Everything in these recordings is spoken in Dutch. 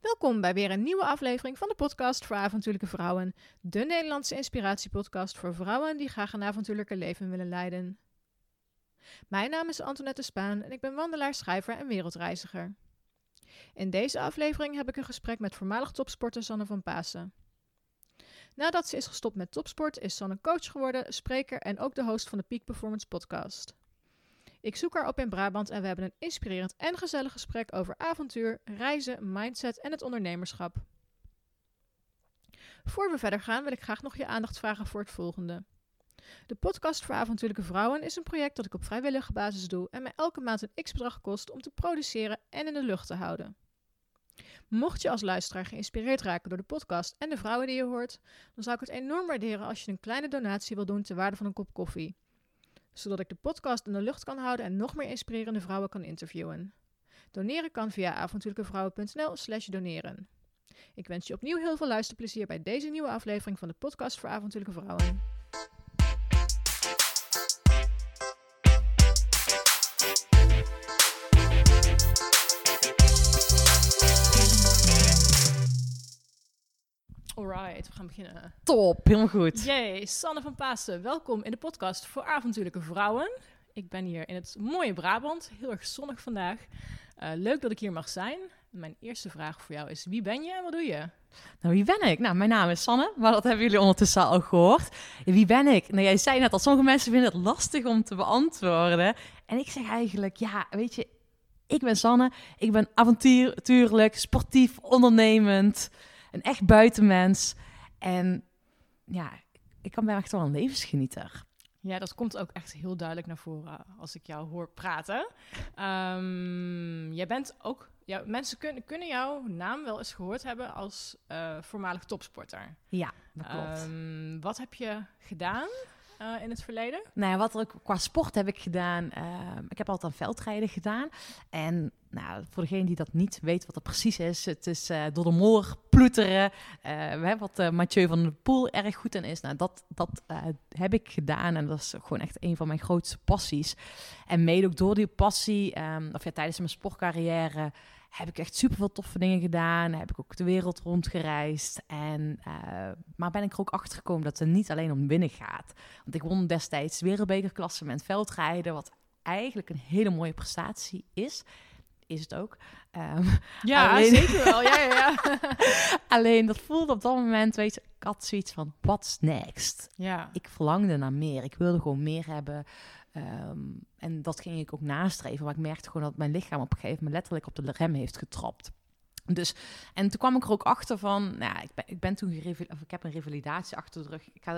Welkom bij weer een nieuwe aflevering van de podcast voor avontuurlijke vrouwen. De Nederlandse inspiratiepodcast voor vrouwen die graag een avontuurlijke leven willen leiden. Mijn naam is Antoinette Spaan en ik ben wandelaar, schrijver en wereldreiziger. In deze aflevering heb ik een gesprek met voormalig topsporter Sanne van Pasen. Nadat ze is gestopt met topsport, is Sanne coach geworden, spreker en ook de host van de Peak Performance podcast. Ik zoek haar op in Brabant en we hebben een inspirerend en gezellig gesprek over avontuur, reizen, mindset en het ondernemerschap. Voor we verder gaan wil ik graag nog je aandacht vragen voor het volgende. De podcast voor avontuurlijke vrouwen is een project dat ik op vrijwillige basis doe en mij elke maand een x-bedrag kost om te produceren en in de lucht te houden. Mocht je als luisteraar geïnspireerd raken door de podcast en de vrouwen die je hoort, dan zou ik het enorm waarderen als je een kleine donatie wil doen ter waarde van een kop koffie zodat ik de podcast in de lucht kan houden en nog meer inspirerende vrouwen kan interviewen. Doneren kan via avontuurlijkevrouwen.nl slash doneren. Ik wens je opnieuw heel veel luisterplezier bij deze nieuwe aflevering van de podcast voor avontuurlijke vrouwen. Alright, we gaan beginnen. Top, helemaal goed. Jee, Sanne van Pasen, welkom in de podcast voor avontuurlijke vrouwen. Ik ben hier in het mooie Brabant, heel erg zonnig vandaag. Uh, leuk dat ik hier mag zijn. Mijn eerste vraag voor jou is, wie ben je en wat doe je? Nou, wie ben ik? Nou, mijn naam is Sanne, maar dat hebben jullie ondertussen al gehoord. wie ben ik? Nou, jij zei net al, sommige mensen vinden het lastig om te beantwoorden. En ik zeg eigenlijk, ja, weet je, ik ben Sanne. Ik ben avontuurlijk, sportief, ondernemend een echt buitenmens. En ja, ik kan bij echt wel een levensgenieter. Ja, dat komt ook echt heel duidelijk naar voren als ik jou hoor praten. Um, jij bent ook, ja, mensen kunnen, kunnen jouw naam wel eens gehoord hebben als uh, voormalig topsporter. Ja, dat klopt. Um, wat heb je gedaan? Uh, in het verleden? Nou wat er qua sport heb ik gedaan. Uh, ik heb altijd aan veldrijden gedaan. En nou, voor degene die dat niet weet wat dat precies is, het is uh, door de moor ploeteren. Uh, wat Mathieu van der Poel erg goed in is. Nou, dat, dat heb ik gedaan en dat is gewoon echt een van mijn grootste passies. En mede ook door die passie, um, of ja, tijdens mijn sportcarrière, heb ik echt super veel toffe dingen gedaan. Heb ik ook de wereld rondgereisd. En, maar ben ik er ook achter gekomen dat het niet alleen om winnen gaat. Want ik won destijds wereldbekerklassement veldrijden, wat eigenlijk een hele mooie prestatie is is het ook. Um, ja, alleen... zeker wel. Ja, ja, ja. alleen dat voelde op dat moment, weet je, ik had zoiets van, what's next? Ja. Ik verlangde naar meer. Ik wilde gewoon meer hebben. Um, en dat ging ik ook nastreven. Maar ik merkte gewoon dat mijn lichaam op een gegeven moment letterlijk op de rem heeft getrapt. Dus, en toen kwam ik er ook achter van, nou, ik ben, ik ben toen of ik heb een revalidatie achter de rug. Ik ga,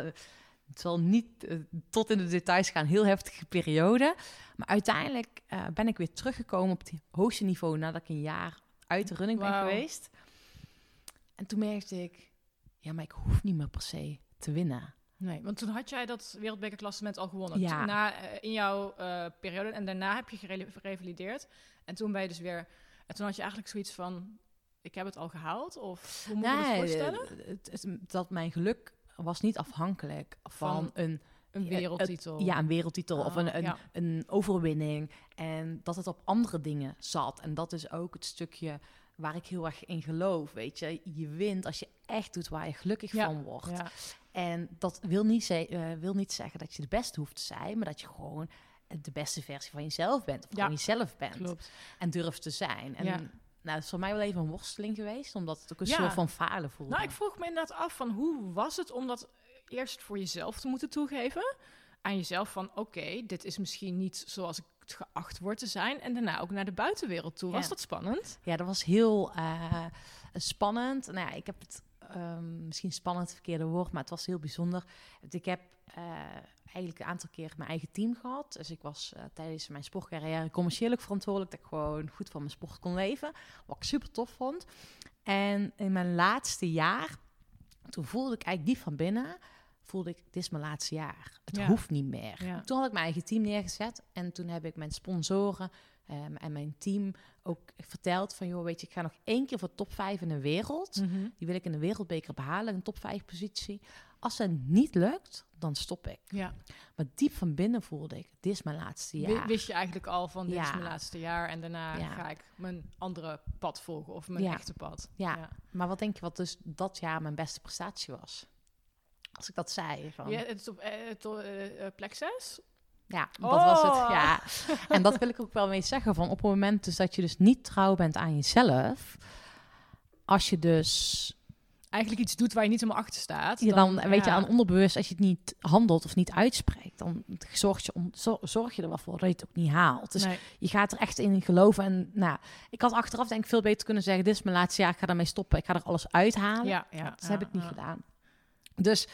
het zal niet uh, tot in de details gaan, heel heftige periode. Maar uiteindelijk uh, ben ik weer teruggekomen op het hoogste niveau nadat ik een jaar uit de running wow. ben geweest. En toen merkte ik, ja, maar ik hoef niet meer per se te winnen. Nee, want toen had jij dat wereldbekerklassement al gewonnen. Ja. Na, uh, in jouw periode. En daarna heb je gerevalideerd. En toen ben je dus weer... En toen had je eigenlijk zoiets van... Ik heb het al gehaald? Of hoe moet nee, je het voorstellen? Het, het, dat mijn geluk was niet afhankelijk van, van een een wereldtitel. ja, een wereldtitel of een, een, een, overwinning. En dat het op andere dingen zat. En dat is ook het stukje waar ik heel erg in geloof. Weet je, je wint als je echt doet waar je gelukkig van wordt. Ja. En dat wil niet, uh, wil niet zeggen dat je de beste hoeft te zijn, maar dat je gewoon de beste versie van jezelf bent. Of gewoon jezelf bent. Klopt. En durft te zijn. En nou, dat is voor mij wel even een worsteling geweest, omdat het ook een soort van falen voelde. Nou, ik vroeg me inderdaad af van hoe was het om dat eerst voor jezelf te moeten toegeven. Aan jezelf van oké, dit is misschien niet zoals ik het geacht word te zijn. En daarna ook naar de buitenwereld toe. Was dat spannend? Ja, dat was heel uh, spannend. Nou ja, ik heb het um, misschien spannend het verkeerde woord, maar het was heel bijzonder. Ik heb uh, eigenlijk een aantal keer mijn eigen team gehad. Dus ik was uh, tijdens mijn sportcarrière commercieel verantwoordelijk. Dat ik gewoon goed van mijn sport kon leven. Wat ik super tof vond. En in mijn laatste jaar, toen voelde ik eigenlijk diep van binnen voelde ik, dit is mijn laatste jaar. Het hoeft niet meer. Toen had ik mijn eigen team neergezet en toen heb ik mijn sponsoren um, en mijn team ook verteld van, joh, weet je, ik ga nog één keer voor top 5 in de wereld. Mhm. Die wil ik in de wereldbeker behalen, een top 5 positie. Als het niet lukt, dan stop ik. Ja. Maar diep van binnen voelde ik, dit is mijn laatste jaar. Wist je eigenlijk al van dit is Ja. mijn laatste jaar en daarna Ja. ga ik mijn andere pad volgen of mijn echte pad. Ja. Maar wat denk je wat dus dat jaar mijn beste prestatie was? Als ik dat zei. Van, Ja, het is op to- eh, plek 6? Ja, dat was het. Oh. Ja. En dat wil ik ook wel mee zeggen. Van op het moment dus dat je dus niet trouw bent aan jezelf. Als je dus Eigenlijk iets doet waar je niet helemaal achter staat. je dan, weet je, aan onderbewust, als je het niet handelt of niet uitspreekt, dan zorg je, om, zor- zorg je er wel voor dat je het ook niet haalt. Dus Nee. je gaat er echt in geloven. En nou, ik had achteraf denk ik veel beter kunnen zeggen, dit is mijn laatste jaar, ik ga daarmee stoppen. Ik ga er alles uithalen. Ja, ja, dat ja, heb ik niet gedaan. Dus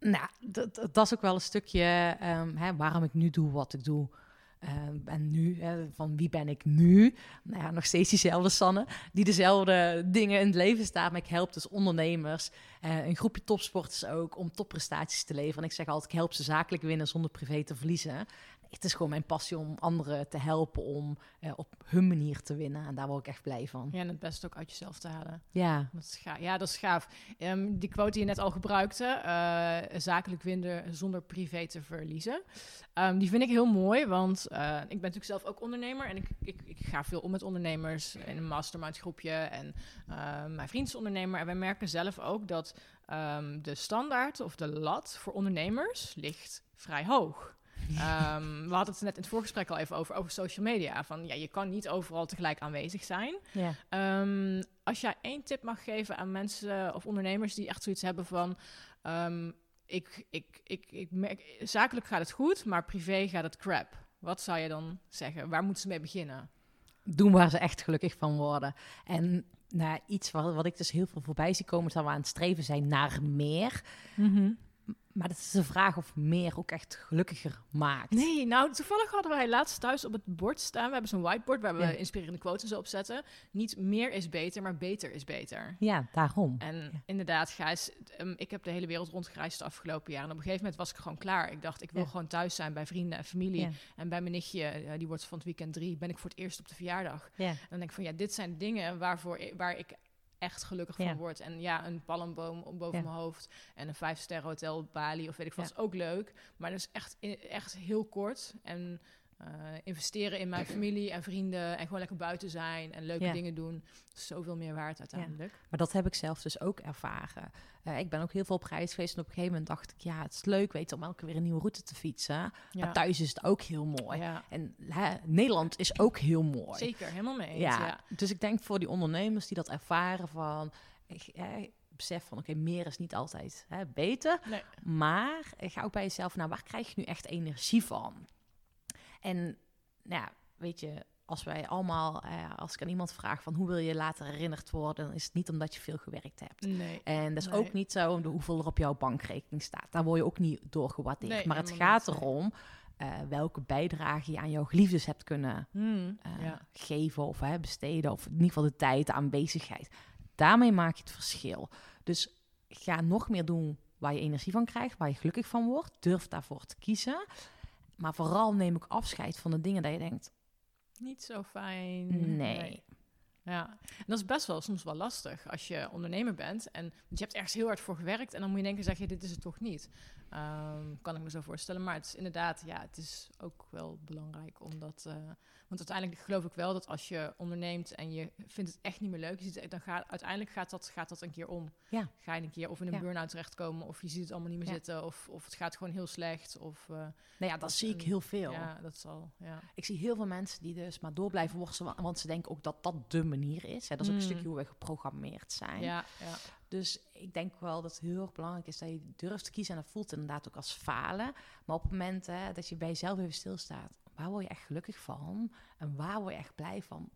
nou, dat, dat- is ook wel een stukje ehm, hè, waarom ik nu doe wat ik doe. Ehm, en nu, hè, van wie ben ik nu? Nou ja, nog steeds diezelfde Sanne, die dezelfde dingen in het leven staat. Maar ik help dus ondernemers, eh, een groepje topsporters ook, om topprestaties te leveren. En ik zeg altijd, ik help ze zakelijk winnen zonder privé te verliezen. Het is gewoon mijn passie om anderen te helpen om eh, op hun manier te winnen. En daar word ik echt blij van. Ja, en het beste ook uit jezelf te halen. Ja, Dat is gaaf. Ja, dat is gaaf. Ehm, die quote die je net al gebruikte, eh, zakelijk winnen zonder privé te verliezen. Ehm, die vind ik heel mooi, want eh, ik ben natuurlijk zelf ook ondernemer en ik, ik, ik ga veel om met ondernemers in een mastermind groepje en eh, mijn vriend is ondernemer en wij merken zelf ook dat ehm, de standaard of de lat voor ondernemers ligt vrij hoog. Ehm, we hadden het net in het voorgesprek al even over, over social media. Van ja, je kan niet overal tegelijk aanwezig zijn. Ehm, als jij één tip mag geven aan mensen of ondernemers die echt zoiets hebben van... ehm, ik, ik, ik, ik merk, zakelijk gaat het goed, maar privé gaat het crap. Wat zou je dan zeggen? Waar moeten ze mee beginnen? doen waar ze echt gelukkig van worden. En nou, iets wat, wat ik dus heel veel voorbij zie komen, is dat we aan het streven zijn naar meer. Maar dat is de vraag of meer ook echt gelukkiger maakt. Nee, nou toevallig hadden wij laatst thuis op het bord staan. We hebben zo'n whiteboard waar we Ja. inspirerende quotes op zetten. Niet meer is beter, maar beter is beter. Ja, daarom. En inderdaad, Gijs, ehm, ik heb de hele wereld rondgereisd de afgelopen jaren. En op een gegeven moment was ik gewoon klaar. Ik dacht, ik wil Ja. gewoon thuis zijn bij vrienden en familie. En bij mijn nichtje, eh, die wordt van het weekend drie, ben ik voor het eerst op de verjaardag. Ja. En dan denk ik van, ja, dit zijn dingen waarvoor waar ik echt gelukkig Ja. van word. En ja, een palmboom om boven Ja. mijn hoofd en een vijfsterren hotel op Bali of weet ik wat, Ja. is ook leuk. Maar dat is echt, echt heel kort. En eh, investeren in mijn familie en vrienden en gewoon lekker buiten zijn en leuke Ja. dingen doen. is Zoveel meer waard uiteindelijk. Maar dat heb ik zelf dus ook ervaren. Eh, ik ben ook heel veel op reis geweest en op een gegeven moment dacht ik, ja, het is leuk weten om elke keer weer een nieuwe route te fietsen. Ja. Maar thuis is het ook heel mooi. En hè, Nederland is ook heel mooi. zeker, helemaal mee eens. Ja, dus ik denk voor die ondernemers die dat ervaren van, ik, eh, besef van, oké, meer is niet altijd hè, beter. Nee. Maar ga ook bij jezelf naar waar krijg je nu echt energie van? En nou ja, weet je, als wij allemaal, eh, als ik aan iemand vraag van hoe wil je later herinnerd worden, dan is het niet omdat je veel gewerkt hebt. Nee. En dat is Nee. ook niet zo om de hoeveel er op jouw bankrekening staat. Daar word je ook niet door gewaardeerd. Nee, maar het gaat niet, erom eh, welke bijdrage je aan jouw geliefdes hebt kunnen Hmm, eh, ja. geven of besteden. Of in ieder geval de tijd, de aanwezigheid. Daarmee maak je het verschil. Dus ga nog meer doen waar je energie van krijgt, waar je gelukkig van wordt. Durf daarvoor te kiezen. Maar vooral neem ik afscheid van de dingen dat je denkt, Niet zo fijn. nee. Ja, en dat is best wel soms wel lastig als je ondernemer bent en want je hebt ergens heel hard voor gewerkt en dan moet je denken, zeg je, dit is het toch niet. Ehm, kan ik me zo voorstellen. Maar het is inderdaad, ja, het is ook wel belangrijk omdat, eh, want uiteindelijk geloof ik wel dat als je onderneemt en je vindt het echt niet meer leuk, je ziet, dan gaat uiteindelijk gaat dat, gaat dat een keer om. Ja. Ga je een keer of in een Ja. burn-out terechtkomen of je ziet het allemaal niet meer Ja. zitten of, of het gaat gewoon heel slecht of... eh, Nou ja, dat Dat zie ik heel veel. ja, dat zal, ja. Ik zie heel veel mensen die dus maar door blijven worstelen, wa- want ze denken ook dat dat de manier is. Hè. Dat is ook een Mm. stukje hoe we geprogrammeerd zijn. Ja, ja. Dus ik denk wel dat het heel erg belangrijk is dat je durft te kiezen. En dat voelt inderdaad ook als falen. Maar op het moment hè, dat je bij jezelf even stilstaat, waar word je echt gelukkig van? En waar word je echt blij van?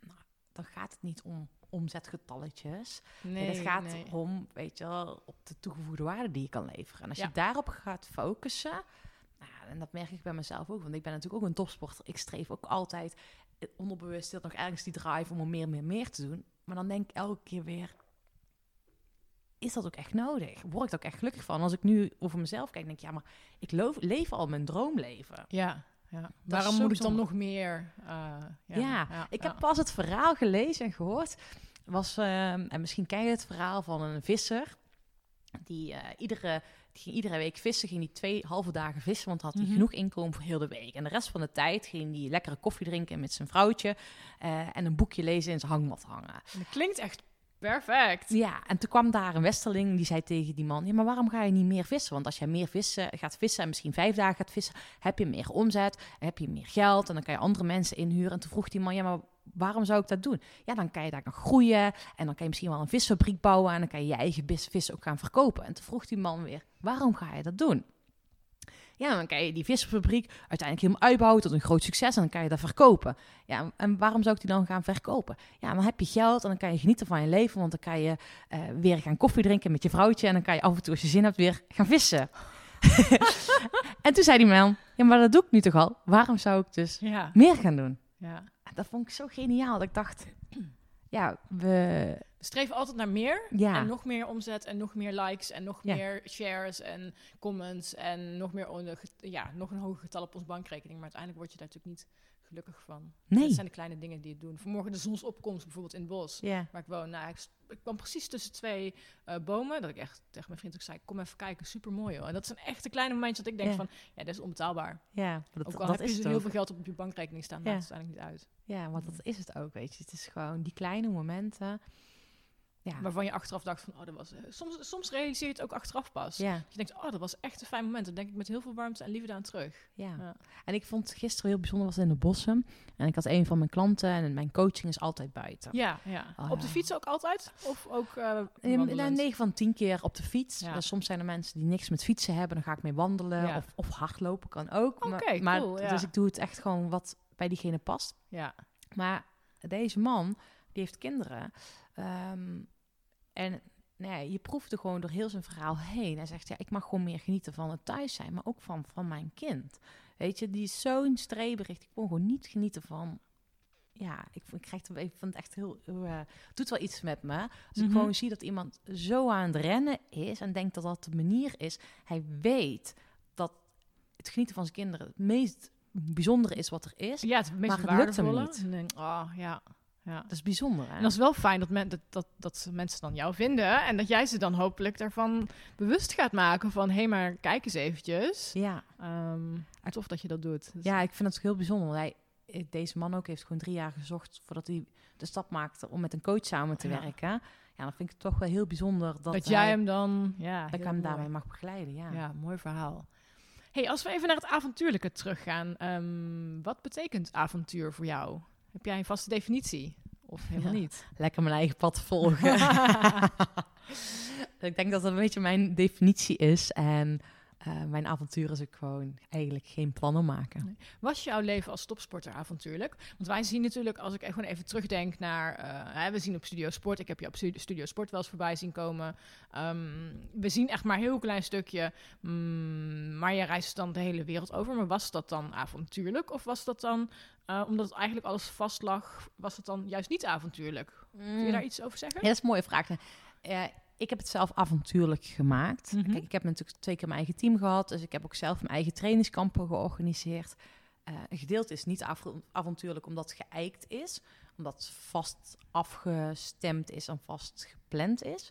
Nou, dan gaat het niet om omzetgetalletjes. Nee, het gaat nee. om, weet je wel, op de toegevoegde waarde die je kan leveren. En als Ja. je daarop gaat focussen, nou, en dat merk ik bij mezelf ook, want ik ben natuurlijk ook een topsporter. Ik streef ook altijd eh, onderbewust nog ergens die drive om er meer, meer, meer te doen. Maar dan denk ik elke keer weer, is dat ook echt nodig? Word ik er ook echt gelukkig van? Als ik nu over mezelf kijk, denk ik, ja, maar ik loof, leef al mijn droomleven. Ja, ja. waarom moet ik dan nog meer? eh, ja, Ja, ik heb pas het verhaal gelezen en gehoord. Was, ehm, en misschien ken je het verhaal van een visser. Die eh, iedere die ging iedere week vissen. Ging die twee halve dagen vissen, want had hij Mhm. genoeg inkomen voor heel de week. En de rest van de tijd ging hij lekkere koffie drinken met zijn vrouwtje. eh, en een boekje lezen in zijn hangmat hangen. Dat klinkt echt perfect. Ja, en toen kwam daar een westerling die zei tegen die man: Ja, maar waarom ga je niet meer vissen? Want als jij meer vissen, gaat vissen en misschien vijf dagen gaat vissen, heb je meer omzet, heb je meer geld en dan kan je andere mensen inhuren. En toen vroeg die man: Ja, maar waarom zou ik dat doen? Ja, dan kan je daar gaan groeien en dan kan je misschien wel een visfabriek bouwen en dan kan je je eigen vis ook gaan verkopen. En toen vroeg die man weer: Waarom ga je dat doen? Ja, dan kan je die visfabriek uiteindelijk helemaal uitbouwen tot een groot succes en dan kan je dat verkopen. Ja, en waarom zou ik die dan gaan verkopen? Ja, dan heb je geld en dan kan je genieten van je leven, want dan kan je eh, weer gaan koffie drinken met je vrouwtje en dan kan je af en toe als je zin hebt weer gaan vissen. en toen zei die man, ja, maar dat doe ik nu toch al? Waarom zou ik dus Ja, meer gaan doen? ja. En dat vond ik zo geniaal dat ik dacht, ja, we, We streven altijd naar meer. ja, En nog meer omzet en nog meer likes en nog Ja. meer shares en comments en nog meer ja, nog een hoger getal op ons bankrekening. Maar uiteindelijk word je daar natuurlijk niet gelukkig van. nee, Dat zijn de kleine dingen die het doen. Vanmorgen de zonsopkomst bijvoorbeeld in het bos. ja, Waar ik woon. Nou, ik, ik kwam precies tussen twee eh, bomen. Dat ik echt tegen mijn vriend ook zei, kom even kijken, super mooi hoor. En dat is een echte kleine momentje dat ik denk Ja. van, ja, dat is onbetaalbaar. ja, dat, ook al dat heb is je heel veel geld op je bankrekening staan, Ja. maakt het uiteindelijk niet uit. Ja, want dat is het ook, weet je. Het is gewoon die kleine momenten. Ja, Waarvan je achteraf dacht van, oh, dat was... eh, soms, soms realiseer je het ook achteraf pas. ja, Je denkt, oh, dat was echt een fijn moment. Dan denk ik met heel veel warmte en liefde aan terug. ja. Ja. En ik vond gisteren heel bijzonder, was in de bossen. En ik had een van mijn klanten en mijn coaching is altijd buiten. Ja, ja. Oh, Op de fiets ook altijd? Of ook wandelend? nou, 9 van 10 keer op de fiets. Eh, soms zijn er mensen die niks met fietsen hebben. Dan ga ik mee wandelen of, of hardlopen kan ook. maar, Oké, maar, cool, ja. Dus ik doe het echt gewoon wat bij diegene past. Ja. Maar deze man, die heeft kinderen. Ehm, en nou ja, je proefde gewoon door heel zijn verhaal heen. Hij zegt, ja, ik mag gewoon meer genieten van het thuis zijn, maar ook van, van mijn kind. Weet je, die is zo'n streebericht. Ik kon gewoon niet genieten van... Ja, ik, ik krijg het, ik vind het echt heel... eh, het doet wel iets met me. Als ik Mhm. gewoon zie dat iemand zo aan het rennen is... en denkt dat dat de manier is. Hij weet dat het genieten van zijn kinderen... het meest bijzondere is wat er is. ja, het meest Maar het lukt hem niet. Oh, ja. Ja. Dat is bijzonder, hè? En dat is wel fijn dat, men, dat, dat, dat mensen dan jou vinden. En dat jij ze dan hopelijk daarvan bewust gaat maken van... hé, hey, maar kijk eens eventjes. Ja. Ehm, tof dat je dat doet. Dus- Ja, ik vind het ook heel bijzonder. Hij, eh, deze man ook heeft gewoon drie jaar gezocht voordat hij de stap maakte om met een coach samen te Ja. werken. Ja, dan vind ik het toch wel heel bijzonder dat, dat, hij- jij hem dan... Ja, dat ik hem mooi. daarmee mag begeleiden. Ja. Ja, mooi verhaal. hey, als we even naar het avontuurlijke teruggaan. ehm, wat betekent avontuur voor jou? Heb jij een vaste definitie? Of helemaal Ja. niet? Lekker mijn eigen pad volgen. ik denk dat dat een beetje mijn definitie is. En eh, mijn avontuur is ook gewoon eigenlijk geen plannen maken. Was jouw leven als topsporter avontuurlijk? Want wij zien natuurlijk, als ik gewoon even terugdenk naar... eh, hè, we zien op Studio Sport, ik heb je op Studio Studio Sport wel eens voorbij zien komen. Ehm, we zien echt maar een heel klein stukje, mm, maar je reist dan de hele wereld over. Maar was dat dan avontuurlijk? Of was dat dan, eh, omdat het eigenlijk alles vast lag, was het dan juist niet avontuurlijk? Kun je daar iets over zeggen? Ja, dat is een mooie vraag. Ik heb het zelf avontuurlijk gemaakt. Mhm. Kijk, ik heb natuurlijk twee keer mijn eigen team gehad. Dus ik heb ook zelf mijn eigen trainingskampen georganiseerd. Eh, een gedeelte is niet av- avontuurlijk omdat het geëikt is. Omdat het vast afgestemd is en vast gepland is.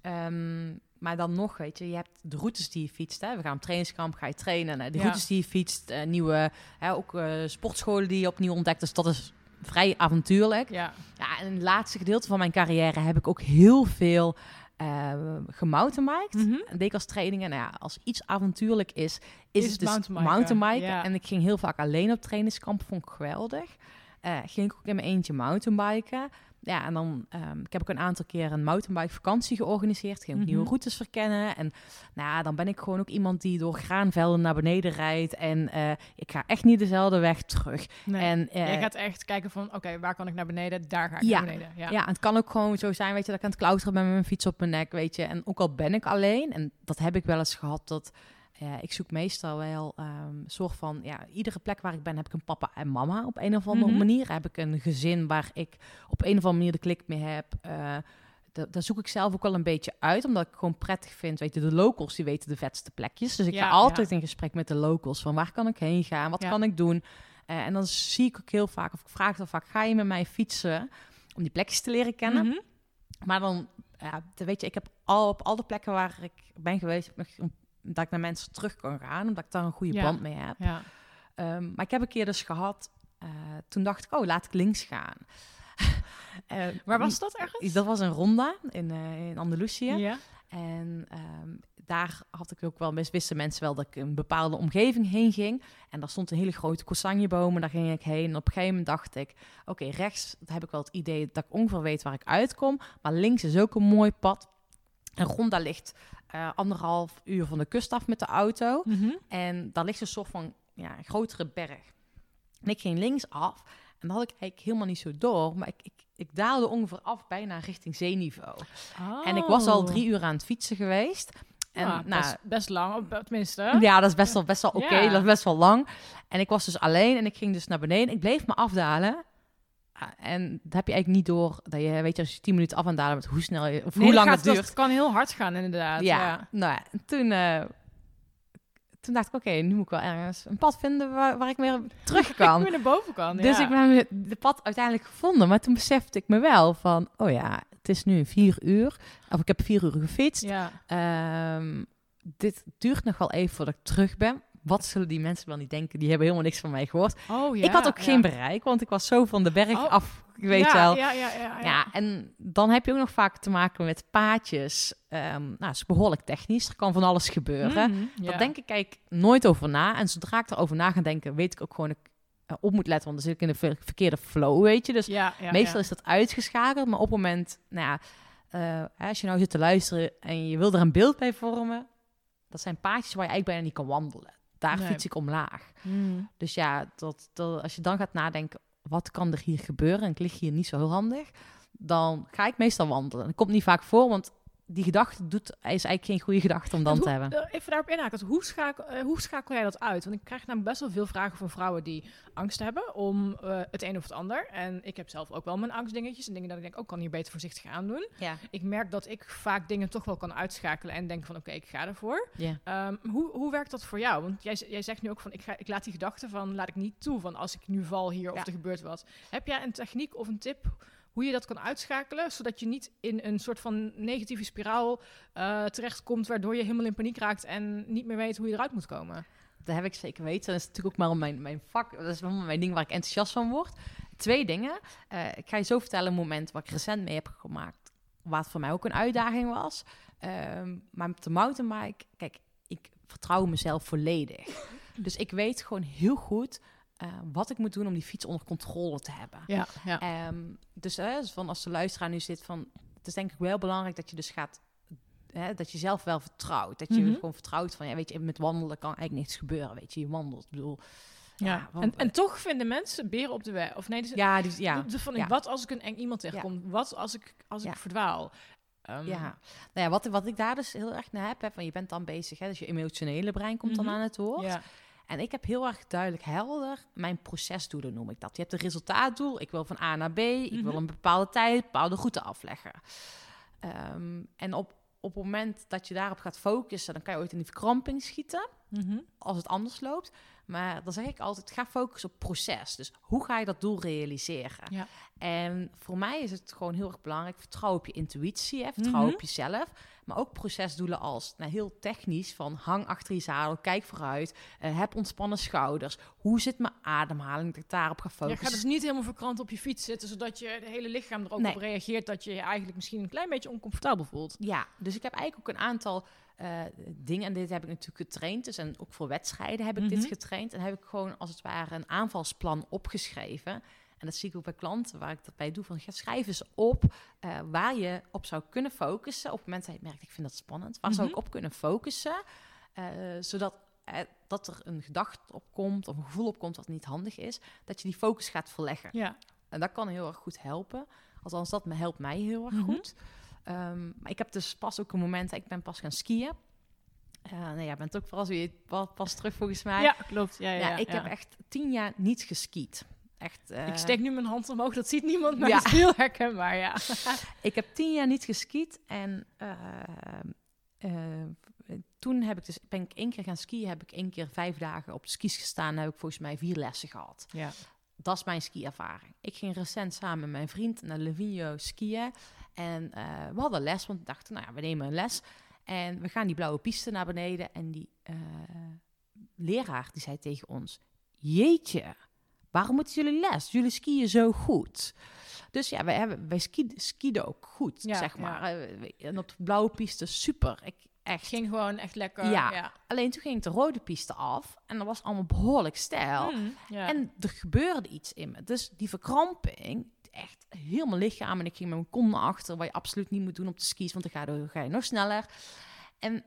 Ehm, maar dan nog, weet je, je hebt de routes die je fietst. Hè. We gaan op trainingskamp, ga je trainen. De Ja. routes die je fietst, eh, nieuwe, hè, ook eh, sportscholen die je opnieuw ontdekt. Dus dat is vrij avontuurlijk. Ja, Ja, en in het laatste gedeelte van mijn carrière heb ik ook heel veel uh, deed ik als trainingen. Nou ja, als iets avontuurlijk is, is, Is het dus mountainbiken, mountainbiken. ja. En ik ging heel vaak alleen op trainingskamp, vond ik geweldig. Eh, ging ik ook in mijn eentje mountainbiken. Ja, en dan, ehm, ik heb ook een aantal keer een mountainbike vakantie georganiseerd. Ging ook Mhm. nieuwe routes verkennen. En nou ja, dan ben ik gewoon ook iemand die door graanvelden naar beneden rijdt. En eh, ik ga echt niet dezelfde weg terug. nee. En, eh, Jij gaat echt kijken van, oké, waar kan ik naar beneden? Daar ga ik Ja. naar beneden. Ja. Ja. en het kan ook gewoon zo zijn, weet je, dat ik aan het klauteren ben met mijn fiets op mijn nek, weet je. En ook al ben ik alleen, en dat heb ik wel eens gehad, dat ik zoek meestal wel ehm, een soort van, ja, iedere plek waar ik ben heb ik een papa en mama op een of andere Mhm. manier. Heb ik een gezin waar ik op een of andere manier de klik mee heb. Da- daar zoek ik zelf ook wel een beetje uit, omdat ik gewoon prettig vind. Weet je, de locals die weten de vetste plekjes. Dus ik Ja, ga altijd ja. in gesprek met de locals van waar kan ik heen gaan, wat Ja. kan ik doen. Eh, en dan zie ik ook heel vaak, of ik vraag dan vaak, ga je met mij fietsen om die plekjes te leren kennen? Mhm. Maar dan ja, de- weet je, ik heb al op alle plekken waar ik ben geweest, heb ik nog- dat ik naar mensen terug kan gaan, omdat ik daar een goede Ja. band mee heb. Ja. Ehm, maar ik heb een keer dus gehad, eh, toen dacht ik, oh, laat ik links gaan. Eh, Waar was dat ergens? Dat was in Ronda, in, eh, in Andalusië. Ja. En ehm, daar had ik ook wel, best wisten mensen wel dat ik een bepaalde omgeving heen ging. En daar stond een hele grote cosanjeboom en daar ging ik heen. En op een gegeven moment dacht ik, oké, rechts heb ik wel het idee dat ik ongeveer weet waar ik uitkom. Maar links is ook een mooi pad. En Ronda ligt eh, anderhalf uur van de kust af met de auto. Mhm. En daar ligt een soort van ja, een grotere berg. En ik ging links af. En dat had ik eigenlijk helemaal niet zo door. Maar ik, ik, ik daalde ongeveer af bijna richting zeeniveau. En ik was al Oh. drie uur aan het fietsen geweest. En Ja, nou, best, best lang, tenminste. ja, dat is best wel, best wel oké. Dat is best wel lang. En ik was dus alleen en ik ging dus naar beneden. Ik bleef me afdalen. Ah, En dat heb je eigenlijk niet door. Dat je, weet je, als je tien minuten af en dalen met hoe snel je, of Nee, hoe lang het duurt. Dat kan heel hard gaan, inderdaad. ja, Ja. nou ja, toen, eh, toen dacht ik, oké, nu moet ik wel ergens een pad vinden waar, waar ik weer terug Ik kan. weer naar boven kan. Dus ik ben de pad uiteindelijk gevonden. Maar toen besefte ik me wel van, oh ja, het is nu vier uur. Of ik heb vier uur gefietst. Ja. Ehm, dit duurt nog wel even voordat ik terug ben. Wat zullen die mensen wel niet denken? Die hebben helemaal niks van mij gehoord. Oh, ja. ik had ook ja. geen bereik, want ik was zo van de berg Oh. af, weet ja, je wel. Ja, ja, ja, ja. Ja, en dan heb je ook nog vaak te maken met paadjes. Ehm nou, het is behoorlijk technisch. Er kan van alles gebeuren. Ja. Dat denk ik eigenlijk nooit over na. En zodra ik erover na ga denken, weet ik ook gewoon dat ik eh, op moet letten. Want dan zit ik in de ver- verkeerde flow, weet je. Dus meestal is dat uitgeschakeld. Maar op het moment, nou ja, eh, als je nou zit te luisteren en je wil er een beeld bij vormen. Dat zijn paadjes waar je eigenlijk bijna niet kan wandelen. Daar Nee. fiets ik omlaag. Mm. Dus ja, dat, dat, als je dan gaat nadenken, wat kan er hier gebeuren? En ik lig hier niet zo heel handig. Dan ga ik meestal wandelen. Dat komt niet vaak voor, want die gedachte doet, is eigenlijk geen goede gedachte om dan En te hebben. eh, Even daarop inhaken. Hoe schakel, eh, hoe schakel jij dat uit? Want ik krijg namelijk best wel veel vragen van vrouwen die angst hebben om eh, het een of het ander. En ik heb zelf ook wel mijn angstdingetjes en dingen dat ik denk, ook kan hier beter voorzichtig aan doen. Ja. Ik merk dat ik vaak dingen toch wel kan uitschakelen en denk van, oké, ik ga ervoor. Ja. Ehm, hoe, hoe werkt dat voor jou? Want jij, jij zegt nu ook van, ik, ga, ik laat die gedachten van, laat ik niet toe van als ik nu val hier of er gebeurt wat. Heb jij een techniek of een tip hoe je dat kan uitschakelen, zodat je niet in een soort van negatieve spiraal eh, terechtkomt, waardoor je helemaal in paniek raakt en niet meer weet hoe je eruit moet komen? Dat heb ik zeker weten. Dat is natuurlijk ook maar mijn, mijn vak. Dat is wel mijn ding waar ik enthousiast van word. Twee dingen. Eh, ik ga je zo vertellen een moment waar ik recent mee heb gemaakt. Wat voor mij ook een uitdaging was. Ehm, maar met de mountainbike, kijk, ik vertrouw mezelf volledig. Dus ik weet gewoon heel goed eh, wat ik moet doen om die fiets onder controle te hebben. Ja, ja. Ehm, dus, dus van als de luisteraar nu zit van... Het is denk ik wel belangrijk dat je dus gaat... Hè, dat je zelf wel vertrouwt. Dat je Mhm. gewoon vertrouwt van... Ja, weet je, met wandelen kan eigenlijk niks gebeuren. Weet je, je wandelt. Ik bedoel... ja. want- En, en toch vinden mensen beren op de weg. Of nee, dus, ja, dus, ja, de- van, ja. wat als ik een eng iemand tegenkom? Wat als ik, als ik verdwaal? Ehm, ja. Nou ja, wat, wat ik daar dus heel erg naar heb... Hè, van je bent dan bezig, hè, dus je emotionele brein komt Mhm. dan aan het woord. En ik heb heel erg duidelijk helder mijn procesdoelen, noem ik dat. Je hebt een resultaatdoel. Ik wil van A naar B. Ik Mhm. wil een bepaalde tijd, bepaalde route afleggen. Ehm, en op, op het moment dat je daarop gaat focussen, dan kan je ooit in die verkramping schieten. Mhm. Als het anders loopt. Maar dan zeg ik altijd, ga focussen op proces. Dus hoe ga je dat doel realiseren? Ja. En voor mij is het gewoon heel erg belangrijk. Vertrouw op je intuïtie, hè, vertrouw Mhm. op jezelf. Maar ook procesdoelen als, nou, heel technisch, van hang achter je zadel, kijk vooruit, eh, heb ontspannen schouders. Hoe zit mijn ademhaling? Dat ik daarop ga Je focussen. gaat dus niet helemaal verkrant op je fiets zitten, zodat je het hele lichaam er ook Nee. op reageert dat je je eigenlijk misschien een klein beetje oncomfortabel voelt. Ja, dus ik heb eigenlijk ook een aantal dingen. En dit heb ik natuurlijk getraind. Dus en ook voor wedstrijden heb ik dit Mhm. getraind. En heb ik gewoon als het ware een aanvalsplan opgeschreven. En dat zie ik ook bij klanten waar ik dat bij doe. Van schrijf eens op eh, waar je op zou kunnen focussen. Op het moment dat je merkt, ik vind dat spannend. Waar zou Mhm. ik op kunnen focussen? Eh, zodat dat er een gedachte opkomt of een gevoel opkomt wat niet handig is. Dat je die focus gaat verleggen. Ja. En dat kan heel erg goed helpen. Althans, dat me helpt mij heel erg Mhm. goed. Ehm, maar ik heb dus pas ook een moment, ik ben pas gaan skiën. Uh, nou ja, bent ook pas weer pas, pas terug volgens mij. ja, klopt. Ja, ja, Ja, ja, ik ja. heb echt tien jaar niet geskiet. Echt, eh, Ik steek nu mijn hand omhoog, dat ziet niemand, maar Ja. is heel herkenbaar, ja. ik heb tien jaar niet geskiet en eh, eh, toen heb ik dus, ben ik één keer gaan skiën, heb ik één keer vijf dagen op de skis gestaan en heb ik volgens mij vier lessen gehad. ja. dat is mijn skiervaring. Ik ging recent samen met mijn vriend naar Livigno skiën. En eh, we hadden les, want we dachten, nou ja, we nemen een les. En we gaan die blauwe piste naar beneden. En die eh, leraar die zei tegen ons: Jeetje, waarom moeten jullie les? Jullie skiën zo goed. Dus ja, wij, hebben, wij ski, skieden ook goed, Ja, zeg maar. Eh, En op de blauwe piste, super. Ik, echt. Ging gewoon echt lekker. Ja. ja. Alleen toen ging ik de rode piste af. En dat was allemaal behoorlijk stijl. Mm. En er gebeurde iets in me. Dus die verkramping, echt mijn lichaam. En ik ging met mijn kont naar achter, wat je absoluut niet moet doen op de skis, want dan ga je, ga je nog sneller. En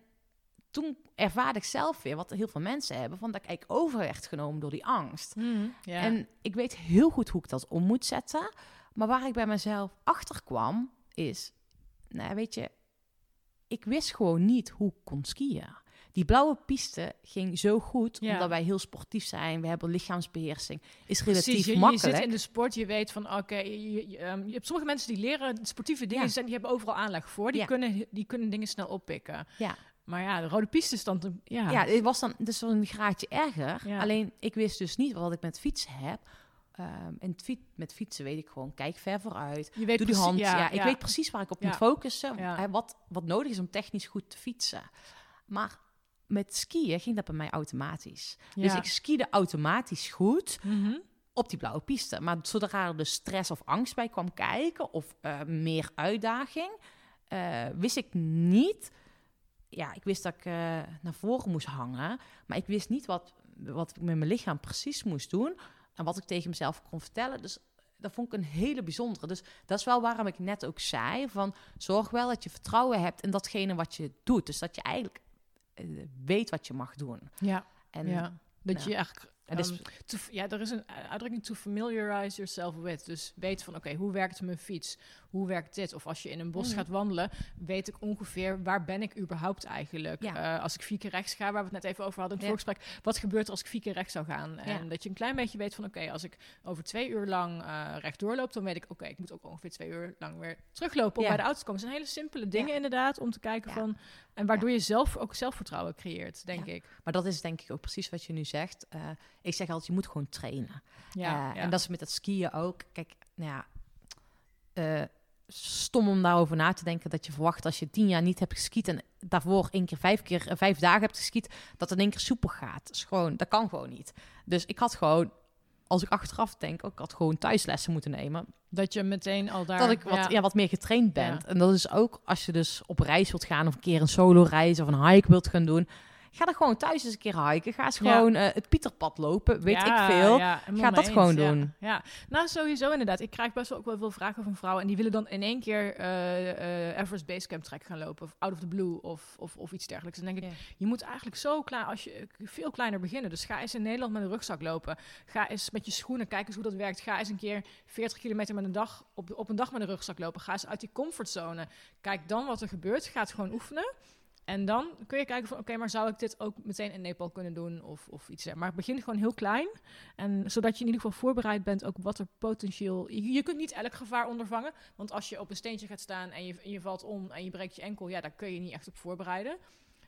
toen ervaarde ik zelf weer, wat heel veel mensen hebben, van dat ik over werd genomen door die angst. Mm, ja. En ik weet heel goed hoe ik dat om moet zetten. Maar waar ik bij mezelf achter kwam, is, nou weet je, ik wist gewoon niet hoe ik kon skiën. Die blauwe piste ging zo goed, Ja. omdat wij heel sportief zijn. We hebben lichaamsbeheersing. Is relatief Precies, je, je makkelijk. zit in de sport, je weet van oké, je, je, ehm, je hebt sommige mensen die leren sportieve dingen, Ja. zijn, die hebben overal aanleg voor, die, Ja. kunnen, die kunnen dingen snel oppikken. Ja. Maar ja, de rode piste is dan, te- ja. Ja, het was dan dus een graadje erger. Ja. Alleen ik wist dus niet wat ik met fietsen heb. Ehm, en fiet, met fietsen weet ik gewoon, kijk ver vooruit. je weet Doe die hand. Ja, ik ja. weet precies waar ik op Ja. moet focussen. Wat, wat nodig is om technisch goed te fietsen. Maar met skiën ging dat bij mij automatisch. Dus ik skiede automatisch goed Mhm. op die blauwe piste. Maar zodra er dus stress of angst bij kwam kijken... of eh, meer uitdaging, eh, wist ik niet... Ja, ik wist dat ik eh, naar voren moest hangen. Maar ik wist niet wat, wat ik met mijn lichaam precies moest doen. En wat ik tegen mezelf kon vertellen. Dus dat vond ik een hele bijzondere. Dus dat is wel waarom ik net ook zei: van zorg wel dat je vertrouwen hebt in datgene wat je doet. Dus dat je eigenlijk weet wat je mag doen. Ja, En ja. Dat je eigenlijk... En dus- ehm, to- ja, er is een uitdrukking to familiarize yourself with. Dus weet van, oké, hoe werkt mijn fiets? Hoe werkt dit? Of als je in een bos Mhm. gaat wandelen, weet ik ongeveer waar ben ik überhaupt eigenlijk? Ja. Eh, als ik vier keer rechts ga, waar we het net even over hadden in het Ja. voorgesprek, wat gebeurt er als ik vier keer rechts zou gaan? En dat je een klein beetje weet van, oké, als ik over twee uur lang eh rechtdoor loop, dan weet ik, oké, ik moet ook ongeveer twee uur lang weer teruglopen om bij de auto te komen. Het zijn hele simpele dingen inderdaad, om te kijken van, en waardoor je zelf ook zelfvertrouwen creëert, denk ik. Maar dat is denk ik ook precies wat je nu zegt. Eh, ik zeg altijd, je moet gewoon trainen. Ja. En dat is met dat skiën ook. Kijk, nou ja, eh, stom om daarover na te denken dat je verwacht als je tien jaar niet hebt geskiet en daarvoor één keer vijf keer eh, vijf dagen hebt geskiet, dat het in één keer soepel gaat. Dat, is gewoon, dat kan gewoon niet. Dus ik had gewoon, als ik achteraf denk, ook ik had gewoon thuislessen moeten nemen. Dat je meteen al daar... dat ik wat, ja. wat meer getraind ben. Ja. En dat is ook als je dus op reis wilt gaan of een keer een solo reis of een hike wilt gaan doen. Ga dan gewoon thuis eens een keer hiken. Ga eens Ja. gewoon eh, het Pieterpad lopen. Weet Ja, ik veel. ja, Ga dat eens, gewoon doen. Ja, nou sowieso inderdaad. Ik krijg best wel ook wel veel vragen van vrouwen en die willen dan in één keer eh Everest Basecamp trek gaan lopen of Out of the Blue of, of, of iets dergelijks. Dan denk ik, je moet eigenlijk zo klaar als je veel kleiner beginnen. Dus ga eens in Nederland met een rugzak lopen. Ga eens met je schoenen, kijk eens hoe dat werkt. Ga eens een keer 40 kilometer met een dag op, op een dag met een rugzak lopen. Ga eens uit die comfortzone. Kijk dan wat er gebeurt. Ga het gewoon oefenen. En dan kun je kijken van, oké, maar zou ik dit ook meteen in Nepal kunnen doen of, of iets. Maar begin gewoon heel klein. En zodat je in ieder geval voorbereid bent ook wat er potentieel... Je, je kunt niet elk gevaar ondervangen. Want als je op een steentje gaat staan en je, je valt om en je breekt je enkel... Ja, daar kun je niet echt op voorbereiden.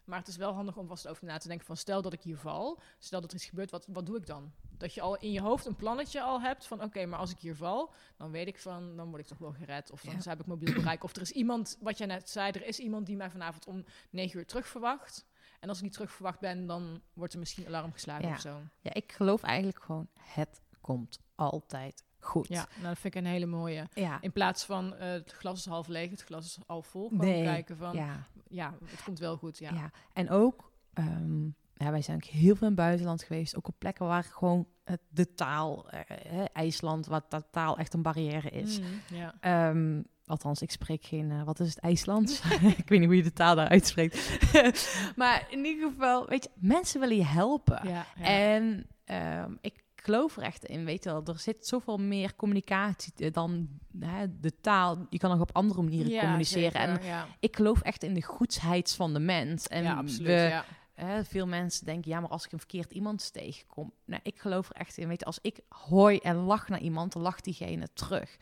Maar het is wel handig om vast over na te denken van... Stel dat ik hier val, stel dat er iets gebeurt, wat, wat doe ik dan? Dat je al in je hoofd een plannetje al hebt van... Oké, maar als ik hier val, dan weet ik van... Dan word ik toch wel gered of dan Ja. heb ik mobiel bereik. Of er is iemand, wat jij net zei, er is iemand die mij vanavond om negen uur terug verwacht... En als ik niet terug verwacht ben, dan wordt er misschien alarm geslagen Ja. of zo. Ja, ik geloof eigenlijk gewoon, het komt altijd goed. Ja, nou, dat vind ik een hele mooie. ja. In plaats van eh, het glas is half leeg, het glas is half vol. Gewoon Nee, kijken van, ja. ja. het komt wel goed. Ja, Ja, en ook, ehm, ja, wij zijn ook heel veel in het buitenland geweest. Ook op plekken waar gewoon de taal, eh, eh, IJsland, waar de taal echt een barrière is. Mm, ja. Ehm, althans, ik spreek geen, wat is het, IJslands? ik weet niet hoe je de taal daar uitspreekt. maar in ieder geval, weet je, mensen willen je helpen. Ja, ja. En ehm, ik geloof er echt in, weet je wel, er zit zoveel meer communicatie eh, dan hè, de taal. Je kan nog op andere manieren Ja, communiceren. En ja. ik geloof echt in de goedheid van de mens. En ja, absoluut. we, hè, veel mensen denken, ja, maar als ik een verkeerd iemand tegenkom. Nou, ik geloof er echt in. Weet je, als ik hooi en lach naar iemand, dan lacht diegene terug.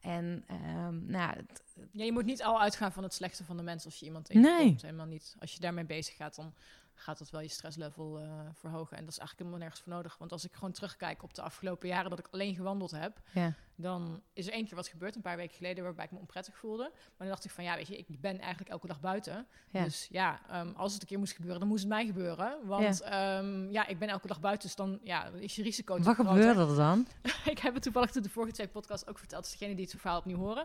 En ehm, nou, ja, je moet niet al uitgaan van het slechte van de mens als je iemand Nee. tegenkomt. Helemaal niet. Als je daarmee bezig gaat, dan gaat dat wel je stresslevel eh, verhogen. En dat is eigenlijk helemaal nergens voor nodig. Want als ik gewoon terugkijk op de afgelopen jaren dat ik alleen gewandeld heb, Ja. dan is er één keer wat gebeurd, een paar weken geleden, waarbij ik me onprettig voelde. Maar dan dacht ik van, ja, weet je, ik ben eigenlijk elke dag buiten. Ja. Dus ja, ehm, als het een keer moest gebeuren, dan moest het mij gebeuren. Want ja, ja ik ben elke dag buiten, dus dan ja, is je risico Wat groter. gebeurde er dan? ik heb het toevallig de vorige twee podcasts ook verteld. Dus degene die het verhaal opnieuw horen.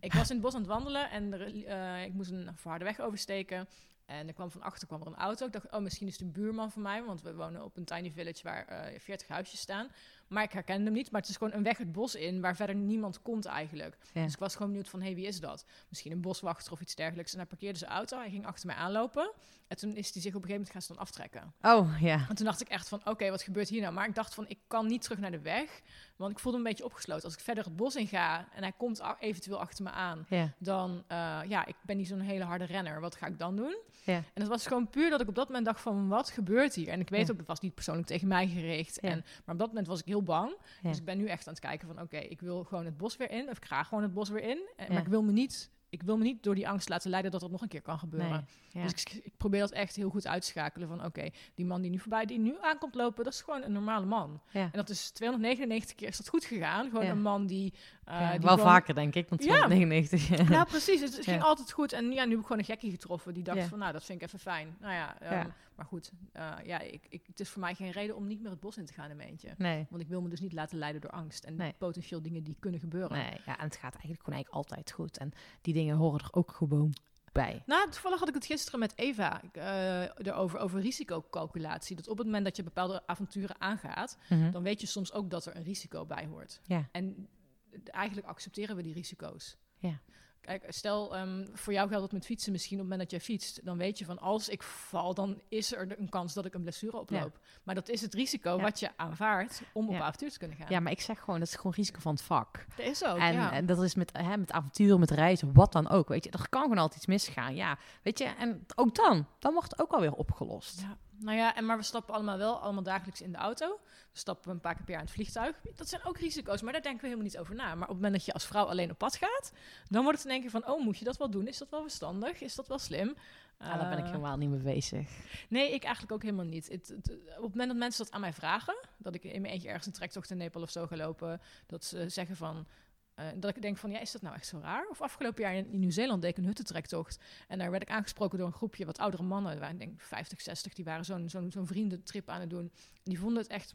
Ik was in het bos aan het wandelen en er, eh, ik moest een verharde weg oversteken. En er kwam van achter kwam er een auto. Ik dacht, oh, misschien is het een buurman van mij. Want we wonen op een tiny village waar eh 40 huisjes staan. Maar ik herkende hem niet. Maar het is gewoon een weg het bos in waar verder niemand komt eigenlijk. Ja. Dus ik was gewoon benieuwd van, hé, hey, wie is dat? Misschien een boswachter of iets dergelijks. En hij parkeerde zijn auto. Hij ging achter mij aanlopen. En toen is hij zich op een gegeven moment gaan staan aftrekken. Oh, ja. En toen dacht ik echt van, oké, wat gebeurt hier nou? Maar ik dacht van, ik kan niet terug naar de weg. Want ik voelde me een beetje opgesloten. Als ik verder het bos in ga en hij komt eventueel achter me aan... Ja. dan, eh, ja, ik ben niet zo'n hele harde renner. Wat ga ik dan doen? Ja. En het was gewoon puur dat ik op dat moment dacht van, wat gebeurt hier? En ik weet ook, het was niet persoonlijk tegen mij gericht. En, maar op dat moment was ik heel bang. Dus ik ben nu echt aan het kijken van, oké, ik wil gewoon het bos weer in. Of ik ga gewoon het bos weer in. En, Ja. Maar ik wil me niet... Ik wil me niet door die angst laten leiden dat dat nog een keer kan gebeuren. Nee. Ja. Dus ik, ik probeer dat echt heel goed uit te schakelen van oké, die man die nu voorbij, die nu aankomt lopen, dat is gewoon een normale man. Ja. En dat is 299 keer is dat goed gegaan. Gewoon Ja. een man die... eh, Ja, wel gewoon- vaker, denk ik, dan Ja. 299. Ja, precies. Het, het ging altijd goed. En ja, nu heb ik gewoon een gekkie getroffen die dacht van nou, dat vind ik even fijn. Nou ja, ehm, maar goed. eh, ja, ik, ik, het is voor mij geen reden om niet meer het bos in te gaan in mijn eentje. Nee. Want ik wil me dus niet laten leiden door angst en Nee. potentieel dingen die kunnen gebeuren. Nee, ja, en het gaat eigenlijk gewoon eigenlijk altijd goed. En die dingen horen er ook gewoon bij. Nou, toevallig had ik het gisteren met Eva eh erover, over risicocalculatie. Dat op het moment dat je bepaalde avonturen aangaat, Mhm. dan weet je soms ook dat er een risico bij hoort. Ja. En eigenlijk accepteren we die risico's. Ja. Kijk, stel, ehm, voor jou geldt dat met fietsen misschien. Op het moment dat jij fietst, dan weet je van als ik val, dan is er een kans dat ik een blessure oploop. Maar dat is het risico Ja. wat je aanvaardt om op Ja. avontuur te kunnen gaan. ja, maar ik zeg gewoon, dat is gewoon risico van het vak. dat is ook. en, ja. en dat is met, hè, met avonturen, met reizen, wat dan ook. Weet je, er kan gewoon altijd iets misgaan. Ja, weet je, en ook dan, dan wordt het ook alweer opgelost. Ja, nou ja, en maar we stappen allemaal wel allemaal dagelijks in de auto. We stappen een paar keer per jaar in het vliegtuig. Dat zijn ook risico's, maar daar denken we helemaal niet over na. Maar op het moment dat je als vrouw alleen op pad gaat, dan wordt het in één keer van, oh, moet je dat wel doen? Is dat wel verstandig? Is dat wel slim? Ja, daar ben ik Eh, helemaal niet mee bezig. Nee, ik eigenlijk ook helemaal niet. Het, het- op het moment dat mensen dat aan mij vragen, dat ik in mijn eentje ergens een trektocht in Nepal of zo ga lopen, dat ze zeggen van. Eh, dat ik denk van, ja, is dat nou echt zo raar? Of afgelopen jaar in, in Nieuw-Zeeland deed ik een huttentrektocht. En daar werd ik aangesproken door een groepje wat oudere mannen. Er waren denk ik 50, 60, die waren zo'n zo'n zo'n vriendentrip aan het doen. En die vonden het echt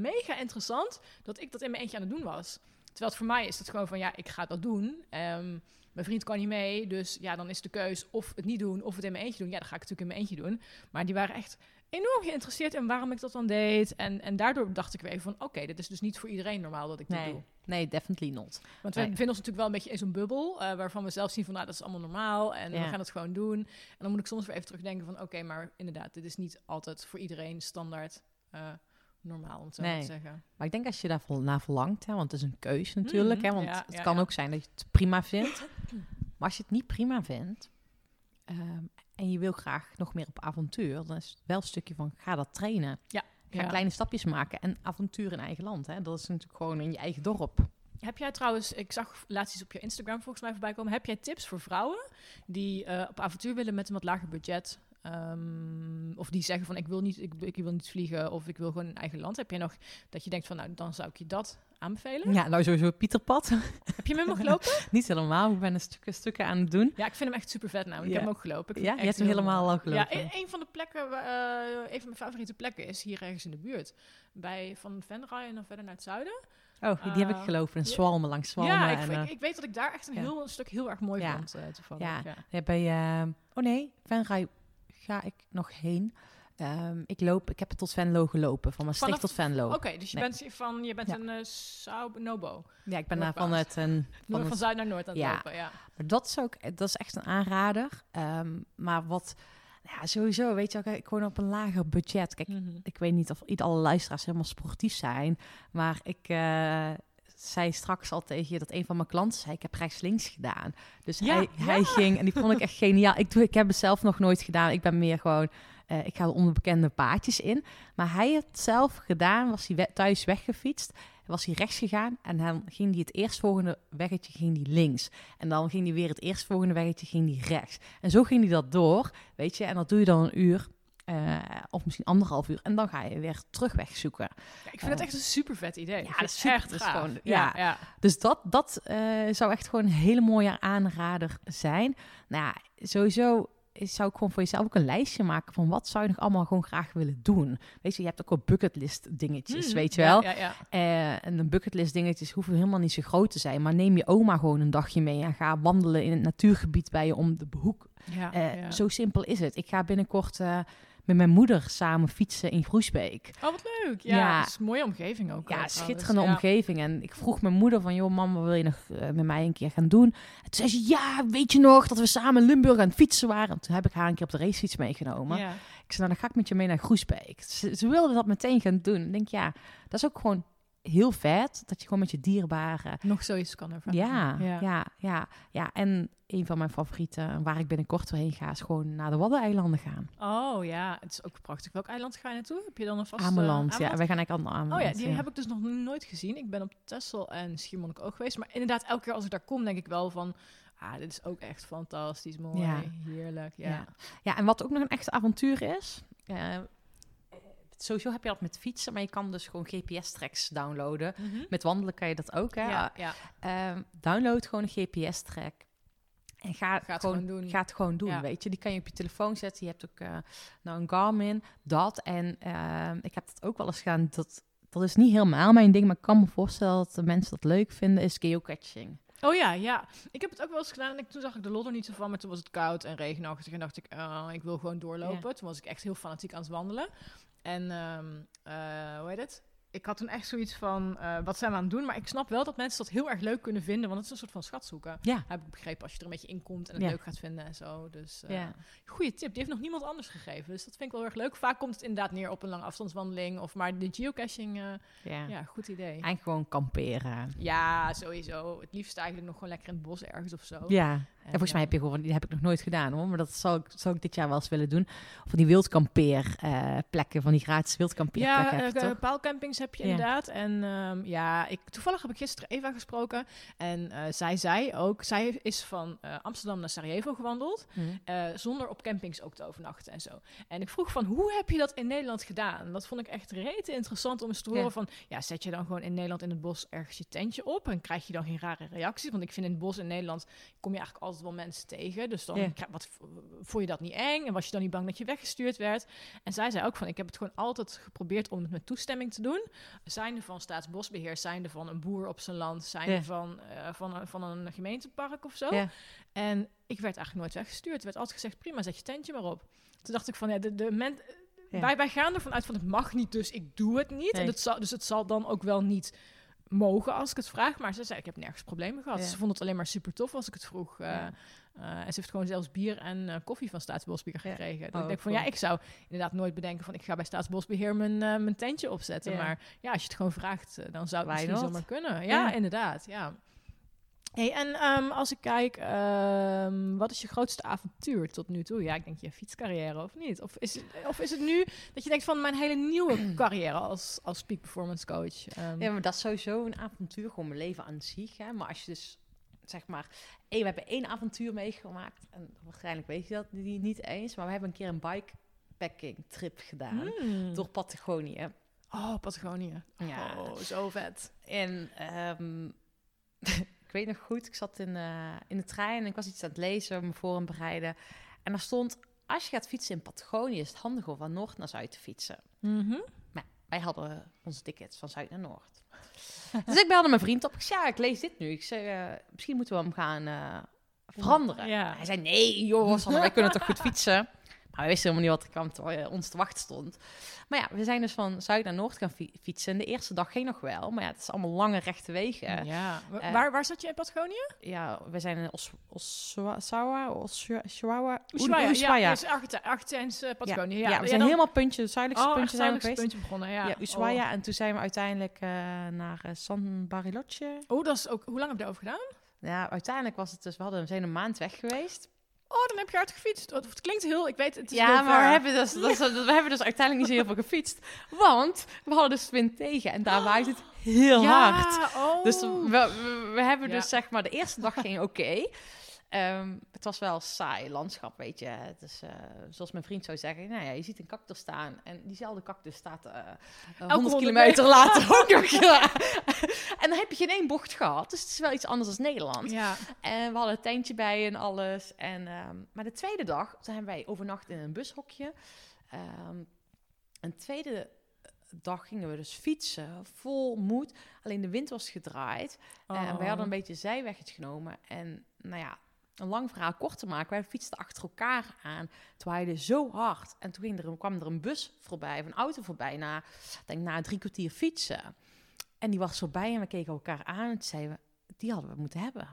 mega interessant dat ik dat in mijn eentje aan het doen was. Terwijl het voor mij is het gewoon van, ja, ik ga dat doen. Ehm, mijn vriend kan niet mee, dus ja, dan is de keus of het niet doen of het in mijn eentje doen. Ja, dan ga ik het natuurlijk in mijn eentje doen. Maar die waren echt enorm geïnteresseerd in waarom ik dat dan deed. En, en daardoor dacht ik weer van, oké, dit is dus niet voor iedereen normaal dat ik dit doe. Nee, definitely not. Want we Nee. bevinden ons natuurlijk wel een beetje in zo'n bubbel, eh, waarvan we zelf zien van, nou, dat is allemaal normaal en we Ja. gaan het gewoon doen. En dan moet ik soms weer even terugdenken van, oké, maar inderdaad, dit is niet altijd voor iedereen standaard eh, normaal, om het zo Nee. te zeggen. Maar ik denk als je daar vol- naar verlangt, hè, want het is een keus natuurlijk, Mhm, hè, want ja, het ja, kan ja. ook zijn dat je het prima vindt. maar als je het niet prima vindt ehm, en je wil graag nog meer op avontuur, dan is het wel een stukje van ga dat trainen. Ga Ja. kleine stapjes maken en avontuur in eigen land. Hè. Dat is natuurlijk gewoon in je eigen dorp. Heb jij trouwens, ik zag laatst iets op je Instagram volgens mij voorbij komen. Heb jij tips voor vrouwen die eh, op avontuur willen met een wat lager budget? Ehm, of die zeggen van ik wil, niet, ik, ik wil niet vliegen of ik wil gewoon een eigen land. Heb jij nog dat je denkt van nou dan zou ik je dat aanbevelen? Ja, nou sowieso Pieterpad. Heb je hem helemaal gelopen? niet helemaal, ik ben een stukje stukken aan het doen. Ja, ik vind hem echt super vet nou. Ik heb hem ook gelopen. Ja, je hebt hem helemaal al gelopen. Ja, een, een van de plekken, waar, eh, een van mijn favoriete plekken is hier ergens in de buurt. Bij Van Venray en dan verder naar het zuiden. Oh, die, die heb ik Eh, gelopen. In. Zwalmen, langs Zwalmen. ja, ik, en, ik, eh, ik weet dat ik daar echt een heel een stuk heel erg mooi vond, eh, toevallig. Ja. Bij, eh, oh nee, Venray ga ik nog heen. Ehm, ik, loop, ik heb het tot Venlo gelopen, van Maastricht Vanaf- tot Venlo. Oké, dus je Nee. bent van, je bent Ja. een uh, Nobo. Ja, ik ben daar Noordwaarts. vanuit een... Van van het- zuid naar noord aan het Ja. lopen, ja. Maar dat is ook, dat is echt een aanrader. Ehm, maar wat, ja, sowieso, weet je, ook, ik gewoon op een lager budget. Kijk, Mhm. ik weet niet of alle luisteraars helemaal sportief zijn, maar ik eh, zei straks al tegen je dat een van mijn klanten zei, ik heb rechts-links gedaan. Dus Ja, hij, ja. hij ging, en die vond ik echt geniaal. Ik, doe, ik heb het zelf nog nooit gedaan. Ik ben meer gewoon, eh, ik ga de onbekende paadjes in. Maar hij heeft het zelf gedaan, was hij we- thuis weggefietst. Was hij rechts gegaan en dan ging hij het eerstvolgende weggetje ging hij links. En dan ging hij weer het eerstvolgende weggetje ging hij rechts. En zo ging hij dat door, weet je. En dat doe je dan een uur. Eh, of misschien anderhalf uur. En dan ga je weer terugweg zoeken. Ja, ik vind het echt een super vet idee. Ja, dat is echt gaaf. gewoon- ja, ja. ja. Dus dat, dat eh, zou echt gewoon een hele mooie aanrader zijn. Nou ja, sowieso zou ik gewoon voor jezelf ook een lijstje maken van wat zou je nog allemaal gewoon graag willen doen. Weet je, je hebt ook wel bucketlist dingetjes, Mhm. weet je wel. Ja, ja, ja. Eh, en de bucketlist dingetjes hoeven helemaal niet zo groot te zijn. Maar neem je oma gewoon een dagje mee en ga wandelen in het natuurgebied bij je om de hoek. Eh. Zo simpel is het. Ik ga binnenkort eh, met mijn moeder samen fietsen in Groesbeek. Oh, wat leuk. Ja, is een mooie omgeving ook. Ja, eh, schitterende omgeving. En ik vroeg mijn moeder van, joh mam, wat wil je nog eh, met mij een keer gaan doen? En toen zei ze, ja, weet je nog dat we samen in Limburg aan het fietsen waren? En toen heb ik haar een keer op de racefiets meegenomen. Ja. Ik zei, nou, dan ga ik met je mee naar Groesbeek. Ze, ze wilde dat meteen gaan doen. Ik denk, ja, dat is ook gewoon heel vet. Dat je gewoon met je dierbaren... Nog zoiets kan ervaren. Ja, ja, ja, ja, En een van mijn favorieten, waar ik binnenkort doorheen ga, is gewoon naar de Waddeneilanden gaan. Oh ja, het is ook prachtig. Welk eiland ga je naartoe? Heb je dan een vast... Ameland, ja. Wij gaan eigenlijk aan Ameland. Oh ja, die heb ik dus nog nooit gezien. Ik ben op Texel en Schiermonnikoog geweest. Maar inderdaad, elke keer als ik daar kom, denk ik wel van... Ah, dit is ook echt fantastisch mooi. Ja. Heerlijk, ja. Ja. Ja, en wat ook nog een echt avontuur is. eh, sowieso heb je dat met fietsen, maar je kan dus gewoon GPS-tracks downloaden. Mhm. Met wandelen kan je dat ook, hè? Ja, ja. Ehm, download gewoon een GPS-track. En ga, Ga het gewoon, gewoon doen. Ga het gewoon doen, Ja. weet je. Die kan je op je telefoon zetten. Je hebt ook eh, nou een Garmin, dat. En ehm, ik heb dat ook wel eens gedaan. Dat, dat is niet helemaal mijn ding, maar ik kan me voorstellen dat de mensen dat leuk vinden, is geocaching. Oh ja, ja. Ik heb het ook wel eens gedaan en ik, toen zag ik de lodder niet zo van, maar toen was het koud en regenachtig en dacht ik, oh, ik wil gewoon doorlopen. Toen was ik echt heel fanatiek aan het wandelen. En ehm, eh, hoe heet het? Ik had toen echt zoiets van, eh, wat zijn we aan het doen? Maar ik snap wel dat mensen dat heel erg leuk kunnen vinden, want het is een soort van schat zoeken. Ja. Heb ik begrepen, als je er een beetje in komt en het Ja. leuk gaat vinden en zo. Dus eh Ja. goede tip. Die heeft nog niemand anders gegeven. Dus dat vind ik wel erg leuk. Vaak komt het inderdaad neer op een lange afstandswandeling. Of maar de geocaching, eh, ja. ja, goed idee. Eigenlijk gewoon kamperen. Ja, sowieso. Het liefst eigenlijk nog gewoon lekker in het bos ergens of zo. Ja. En volgens mij heb je gewoon, die heb ik nog nooit gedaan hoor, maar dat zal ik, zal ik dit jaar wel eens willen doen. Of van die wildkampeer eh, van die gratis wildkampeerplekken. Ja, heb eh, paalcampings heb je Ja. inderdaad. En ehm, ja, ik, toevallig heb ik gisteren Eva gesproken. En eh, zij zei ook, zij is van eh, Amsterdam naar Sarajevo gewandeld. Hm. eh, zonder op campings ook te overnachten en zo. En ik vroeg van, hoe heb je dat in Nederland gedaan? Dat vond ik echt rete interessant om eens te horen Ja. van... Ja, zet je dan gewoon in Nederland in het bos ergens je tentje op... en krijg je dan geen rare reacties? Want ik vind in het bos in Nederland kom je eigenlijk altijd wel mensen tegen. Dus dan, Ja. krijg- wat, vond je dat niet eng? En was je dan niet bang dat je weggestuurd werd? En zij zei ook van, ik heb het gewoon altijd geprobeerd om het met toestemming te doen. Zijnde van Staatsbosbeheer, zijnde van een boer op zijn land... zijnde Ja. van, eh, van, een, van een gemeentepark of zo. Ja. En ik werd eigenlijk nooit weggestuurd. Er werd altijd gezegd, prima, zet je tentje maar op. Toen dacht ik van, ja, de, de men, wij, wij gaan ervan uit van, het mag niet, dus ik doe het niet. Nee. En het zal, dus het zal dan ook wel niet mogen als ik het vraag. Maar ze zei, ik heb nergens problemen gehad. Ja. Ze vond het alleen maar super tof als ik het vroeg. eh, Ja. eh, en ze heeft gewoon zelfs bier en eh, koffie van Staatsbosbeheer Ja. gekregen. Dus Oh, ik denk van, cool. ja, ik zou inderdaad nooit bedenken van, ik ga bij Staatsbosbeheer mijn, mijn tentje opzetten. Ja. Maar ja, als je het gewoon vraagt, dan zou het Why misschien not? zomaar kunnen. Ja, Ja. inderdaad, ja. Hey, en ehm, als ik kijk, ehm, wat is je grootste avontuur tot nu toe? Ja, ik denk je fietscarrière of niet? Of is, het, of is het nu dat je denkt van mijn hele nieuwe carrière als, als peak performance coach? Ehm, Ja, maar dat is sowieso een avontuur, gewoon mijn leven aan zich. Hè? Maar als je dus, zeg maar, één, we hebben één avontuur meegemaakt. En waarschijnlijk weet je dat die niet eens. Maar we hebben een keer een bikepacking trip gedaan. hmm. Door Patagonië. Oh, Patagonië. Ja. Oh, zo vet. En ehm, weet nog goed, ik zat in, eh, in de trein en ik was iets aan het lezen, me voor het bereiden. En daar stond, als je gaat fietsen in Patagonië, is het handig om van Noord naar Zuid te fietsen. Mhm. Wij hadden onze tickets van Zuid naar Noord. dus ik belde mijn vriend op. Ik zei, ja, ik lees dit nu. Ik zei, eh, misschien moeten we hem gaan eh, veranderen. Ja. Hij zei, nee joh, Sanne, wij kunnen toch goed fietsen? Maar we wisten helemaal niet wat er kwam eh, ons te wachten stond. Maar ja, we zijn dus van Zuid naar Noord gaan fi- fietsen. En de eerste dag ging nog wel. Maar ja, het is allemaal lange rechte wegen. ja. Eh, waar, waar zat je in Patagonië? Ja, we zijn in Os Oswawa, Oswa- Ushuaia. Ja, Argentijn- Argentijnse Patagonië. Ja, Ja, we zijn dan- helemaal puntje, zuidelijkste Oh, puntje zijn we puntje begonnen, ja. Ja, Ushuaia. En toen zijn we uiteindelijk eh, naar eh, San Bariloche. Oh. oh, dat is ook... Hoe lang heb je daarover gedaan? Ja, uiteindelijk was het dus, we, hadden, we zijn een maand weg geweest. Oh, dan heb je hard gefietst. Oh, Het klinkt heel... Ik weet, het is Ja, heel maar we hebben, dus, dus- we hebben dus uiteindelijk niet zo heel veel gefietst. Want we hadden dus wind tegen en daar waait het heel ja, hard. Oh. Dus we, we, we hebben Ja. dus zeg maar, de eerste dag ging oké. Ehm, het was wel saai landschap, weet je. Het is, eh, zoals mijn vriend zou zeggen, nou ja, je ziet een cactus staan en diezelfde cactus staat eh, eh, 100 honderd kilometer later ook nog. En dan heb je geen één bocht gehad, dus het is wel iets anders dan Nederland. Ja. En we hadden een tentje bij en alles. En, ehm, maar de tweede dag zijn wij overnacht in een bushokje. Ehm een tweede dag gingen we dus fietsen, vol moed. Alleen de wind was gedraaid. En wij Oh. hadden een beetje zijweggetje genomen. En nou ja, een lang verhaal kort te maken. Wij fietsten achter elkaar aan. Het waaide zo hard. En toen ging er, kwam er een bus voorbij, of een auto voorbij, na, denk na drie kwartier fietsen. En die was voorbij en we keken elkaar aan. En zeiden we, die hadden we moeten hebben.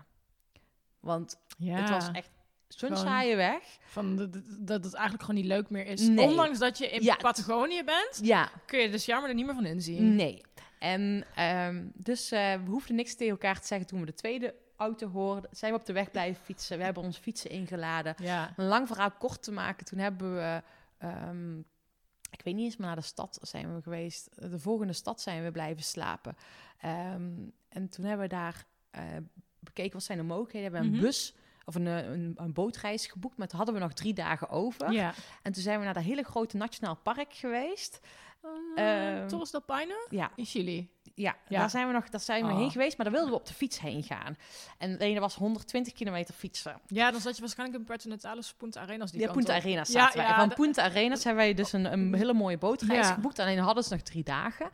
Want ja. het was echt zo'n saaie weg. Van de- de- dat het eigenlijk gewoon niet leuk meer is. Nee. Ondanks dat je in Ja. Patagonië bent, Ja, kun je dus jammer er niet meer van inzien. nee. En ehm, dus eh, we hoefden niks tegen elkaar te zeggen toen we de tweede auto hoorden. Zijn we op de weg blijven fietsen. We hebben onze fietsen ingeladen. Ja. Een lang verhaal kort te maken. Toen hebben we, ehm, ik weet niet eens, maar naar de stad zijn we geweest. De volgende stad zijn we blijven slapen. Ehm, en toen hebben we daar eh, bekeken wat zijn de mogelijkheden. Hebben we een Mhm. bus of een, eh, een, een bootreis geboekt. Maar toen hadden we nog drie dagen over. Ja. En toen zijn we naar dat hele grote nationaal park geweest. Uh, Ehm, Torres del Paine Ja, in Chili. ja, Ja. daar zijn we nog daar zijn we Oh. heen geweest. Maar daar wilden we op de fiets heen gaan. En er was 120 kilometer fietsen. Ja, dan zat je waarschijnlijk in Puerto Natales, Punta Arenas. Die Ja, Punta. Arenas Ja, zaten wij. ja, van Punta Arenas hebben wij dus een, een hele mooie bootreis Ja. geboekt. Alleen hadden ze nog drie dagen.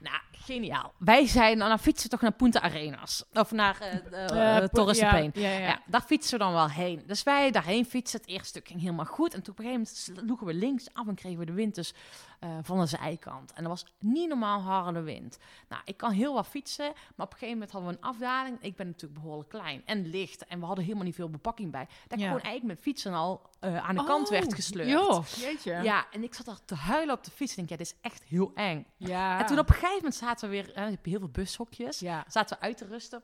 Nou, geniaal. Wij zijn dan fietsen toch naar Punta Arenas. Of naar eh, Torres ja. Ja, ja. Ja. daar fietsen we dan wel heen. Dus wij daarheen fietsen. Het eerste stuk ging helemaal goed. En toen op een gegeven moment sloegen we links af en kregen we de wind dus van de zijkant. En dat was niet normaal harde wind. Nou, ik kan heel wat fietsen, maar op een gegeven moment hadden we een afdaling. Ik ben natuurlijk behoorlijk klein en licht. En we hadden helemaal niet veel bepakking bij. Dat ik gewoon eigenlijk met fietsen al aan de kant werd Oh, gesleurd. Joh, jeetje. Ja, en ik zat daar te huilen op de fiets. En ik denk, ja, dit is echt heel eng. Ja. En toen op een gegeven moment zaten we weer, je heel veel bushokjes. Ja. Zaten we uit te rusten.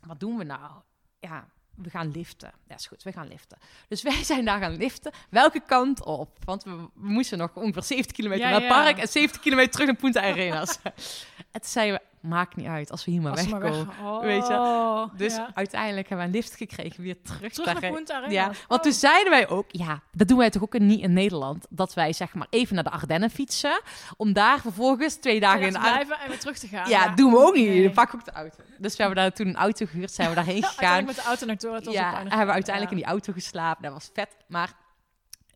Wat doen we nou? Ja, we gaan liften. Ja, is goed, we gaan liften. Dus wij zijn daar gaan liften. Welke kant op? Want we, we moesten nog ongeveer 70 kilometer Ja, naar het ja. park en 70 kilometer terug naar Punta Arenas. en toen zeiden we, maakt niet uit als we hier maar Als wegkomen. weg- Oh, weet je. Dus ja. uiteindelijk hebben we een lift gekregen weer terug, Terug naar Punta. Ja, want toen Oh. zeiden wij ook, ja, dat doen wij toch ook niet in Nederland, dat wij zeg maar even naar de Ardennen fietsen, om daar vervolgens twee dagen in te blijven en weer terug te gaan. ja, doen we ook niet. Nee. Dan pak ook de auto. Dus we hebben daar toen een auto gehuurd, zijn we daarheen gegaan. Met de auto naar Torres del ja, hebben we uiteindelijk in die auto geslapen. Dat was vet. Maar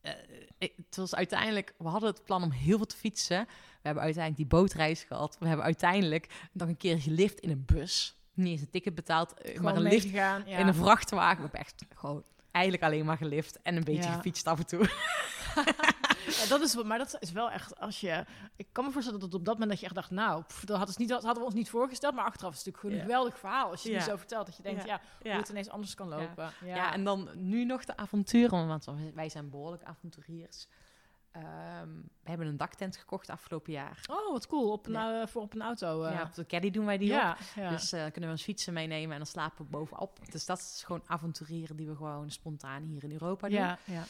eh, het was uiteindelijk, we hadden het plan om heel veel te fietsen. We hebben uiteindelijk die bootreis gehad. We hebben uiteindelijk nog een keer gelift in een bus. Niet eens een ticket betaald, eh, Gewoon maar een lift ja. in een vrachtwagen. We hebben echt gewoon eigenlijk alleen maar gelift en een beetje Ja. gefietst af en toe. Ja, dat is, maar dat is wel echt als je. Ik kan me voorstellen dat op dat moment dat je echt dacht, nou, pff, dat, hadden, niet, dat hadden we ons niet voorgesteld. Maar achteraf is het natuurlijk gewoon een geweldig verhaal. Als je het Ja. zo vertelt, dat je denkt, ja, hoe het ineens anders kan lopen. Ja, Ja. en dan nu nog de avonturen, want wij zijn behoorlijk avonturiers. Ehm, we hebben een daktent gekocht afgelopen jaar. Oh, wat cool. Op een, Ja. voor op een auto. eh. Ja, op de caddy doen wij die op. ja. Dus dan kunnen we ons fietsen meenemen en dan slapen we bovenop. Dus dat is gewoon avonturieren die we gewoon spontaan hier in Europa doen. ja, ja.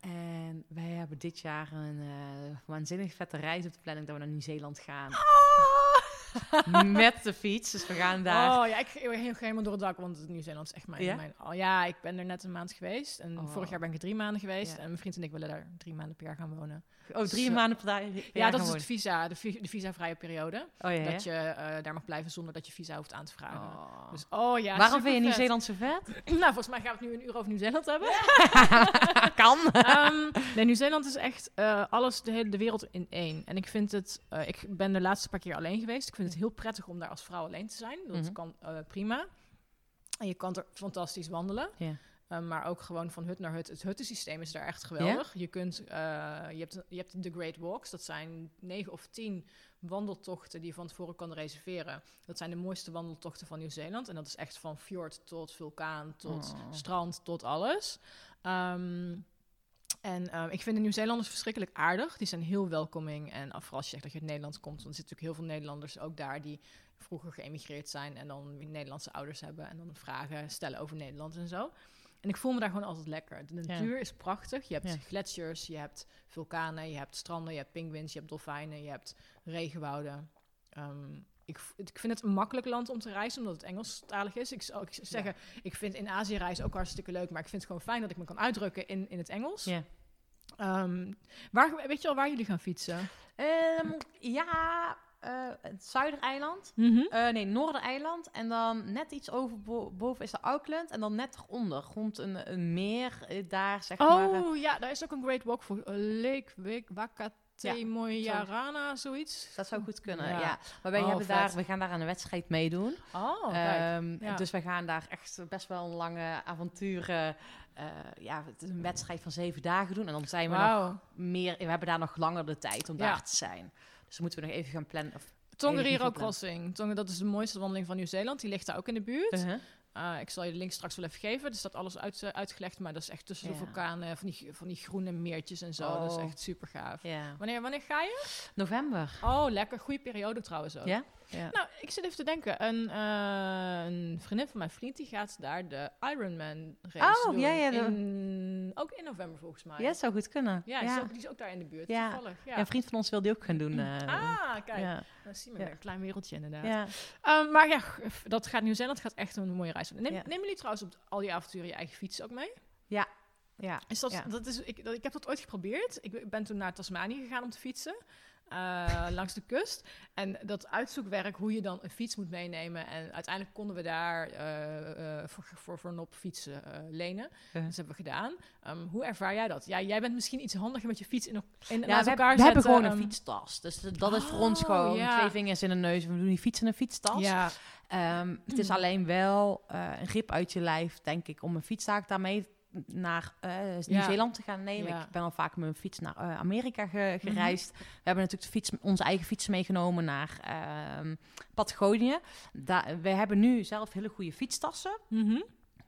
En wij hebben dit jaar een eh, waanzinnig vette reis op de planning dat we naar Nieuw-Zeeland gaan. Met de fiets. Dus we gaan daar. Oh ja, ik ga helemaal door het dak, want Nieuw-Zeeland is echt mijn... Ja? mijn oh, ja, ik ben er net een maand geweest. En Oh. vorig jaar ben ik er drie maanden geweest. Ja. En mijn vriend en ik willen daar drie maanden per jaar gaan wonen. Oh, drie Zo. maanden per dag. Ja, dat is het visa, de, vi- de visa-vrije periode. Oh ja. Dat je eh, daar mag blijven zonder dat je visa hoeft aan te vragen. Oh. Dus, oh ja, Waarom vind je. Nieuw-Zeeland zo vet? Nou, volgens mij gaan we het nu een uur over Nieuw-Zeeland hebben. kan. Ehm, nee, Nieuw-Zeeland is echt eh, alles, de hele de wereld in één. En ik vind het, eh, ik ben de laatste paar keer alleen geweest. Ik vind het heel prettig om daar als vrouw alleen te zijn. Dat Mhm. kan eh, prima. En je kan er fantastisch wandelen. Ja. Eh, maar ook gewoon van hut naar hut. Het huttensysteem is daar echt geweldig. Je, kunt, eh, je, hebt, je hebt de Great Walks. Dat zijn negen of tien wandeltochten die je van tevoren kan reserveren. Dat zijn de mooiste wandeltochten van Nieuw-Zeeland. En dat is echt van fjord tot vulkaan, tot Oh. strand, tot alles. Ehm, en ehm, ik vind de Nieuw-Zeelanders verschrikkelijk aardig. Die zijn heel welkoming. En vooral als je zegt dat je uit Nederland komt, dan zitten natuurlijk heel veel Nederlanders ook daar die vroeger geëmigreerd zijn en dan Nederlandse ouders hebben en dan vragen stellen over Nederland en zo. En ik voel me daar gewoon altijd lekker. De natuur is prachtig. Je hebt Ja. gletsjers, je hebt vulkanen, je hebt stranden, je hebt pinguïns, je hebt dolfijnen, je hebt regenwouden. Ehm, ik, ik vind het een makkelijk land om te reizen, omdat het Engelstalig is. Ik zou ook zeggen, ik vind in Azië reizen ook hartstikke leuk, maar ik vind het gewoon fijn dat ik me kan uitdrukken in, in het Engels. Ja. Ehm, waar, weet je al waar jullie gaan fietsen? Ehm, ja, eh, het Zuidereiland. Eh, nee, Noordereiland. En dan net iets over bo- boven is de Auckland. En dan net eronder, rond een, een meer, eh, daar zeg maar. eh, Oh ja, daar is ook een great walk voor. Lake Wik Wakate Moyarana, zoiets. dat zou goed kunnen, Ja. ja. Maar wij Oh, hebben vet. daar, we gaan daar aan een wedstrijd meedoen. Oh, kijk. Ehm, ja. Dus wij gaan daar echt best wel een lange avonturen. eh, ja, het is een wedstrijd van zeven dagen doen. En dan zijn we nog meer. We hebben daar nog langer de tijd om Ja. daar te zijn. Dus dan moeten we nog even gaan plannen. Niet Crossing. Tonga, dat is de mooiste wandeling van Nieuw-Zeeland. Die ligt daar ook in de buurt. Uh-huh. Uh, ik zal je de link straks wel even geven. Er staat alles uit, eh, uitgelegd, maar dat is echt tussen de vulkanen, van die, van die groene meertjes en zo. Dat is Oh. echt super gaaf. Ja. Wanneer, wanneer ga je? November. Oh, lekker. Goede periode trouwens ook. Ja? Ja. Nou, ik zit even te denken. Een, eh, een vriendin van mijn vriend die gaat daar de Ironman race Oh, doen. ja, ja, In, ook in november volgens mij. Ja, zou goed kunnen. Ja, die, Is ook, die is ook daar in de buurt. Ja. Toevallig. Ja. Ja, een vriend van ons wil die ook gaan doen. eh, ah, kijk. ja. Dan zie je Ja. weer een klein wereldje inderdaad. Ja. Ehm, maar ja, dat gaat Nieuw-Zeeland gaat echt een mooie reis worden. Neem, Ja. Nemen jullie trouwens op al die avonturen je eigen fiets ook mee? ja. Is dat, Ja. dat is, ik, dat, ik heb dat ooit geprobeerd. Ik ben toen naar Tasmanië gegaan om te fietsen. Eh, langs de kust. En dat uitzoekwerk, hoe je dan een fiets moet meenemen. En uiteindelijk konden we daar eh, eh, voor, voor, voor een op fietsen lenen. Ja. Dat hebben we gedaan. Ehm, hoe ervaar jij dat? Ja, jij bent misschien iets handiger met je fiets in, in, Ja, naast we, elkaar we hebben gewoon een ehm, fietstas. Dus de- dat is voor ons Oh, gewoon ja. twee vingers in een neus. We doen die fiets in een fietstas. Ja, Ehm, het is alleen wel een grip uit je lijf, denk ik, om een fietstaak daarmee naar eh, Nieuw-Zeeland te gaan nemen. Mhm. Ik ben al vaak met mijn fiets naar eh, Amerika ge- gereisd. We hebben natuurlijk de fiets, onze eigen fiets meegenomen naar ehm, Patagonië. Daar, we hebben nu zelf hele goede fietstassen. Mhm.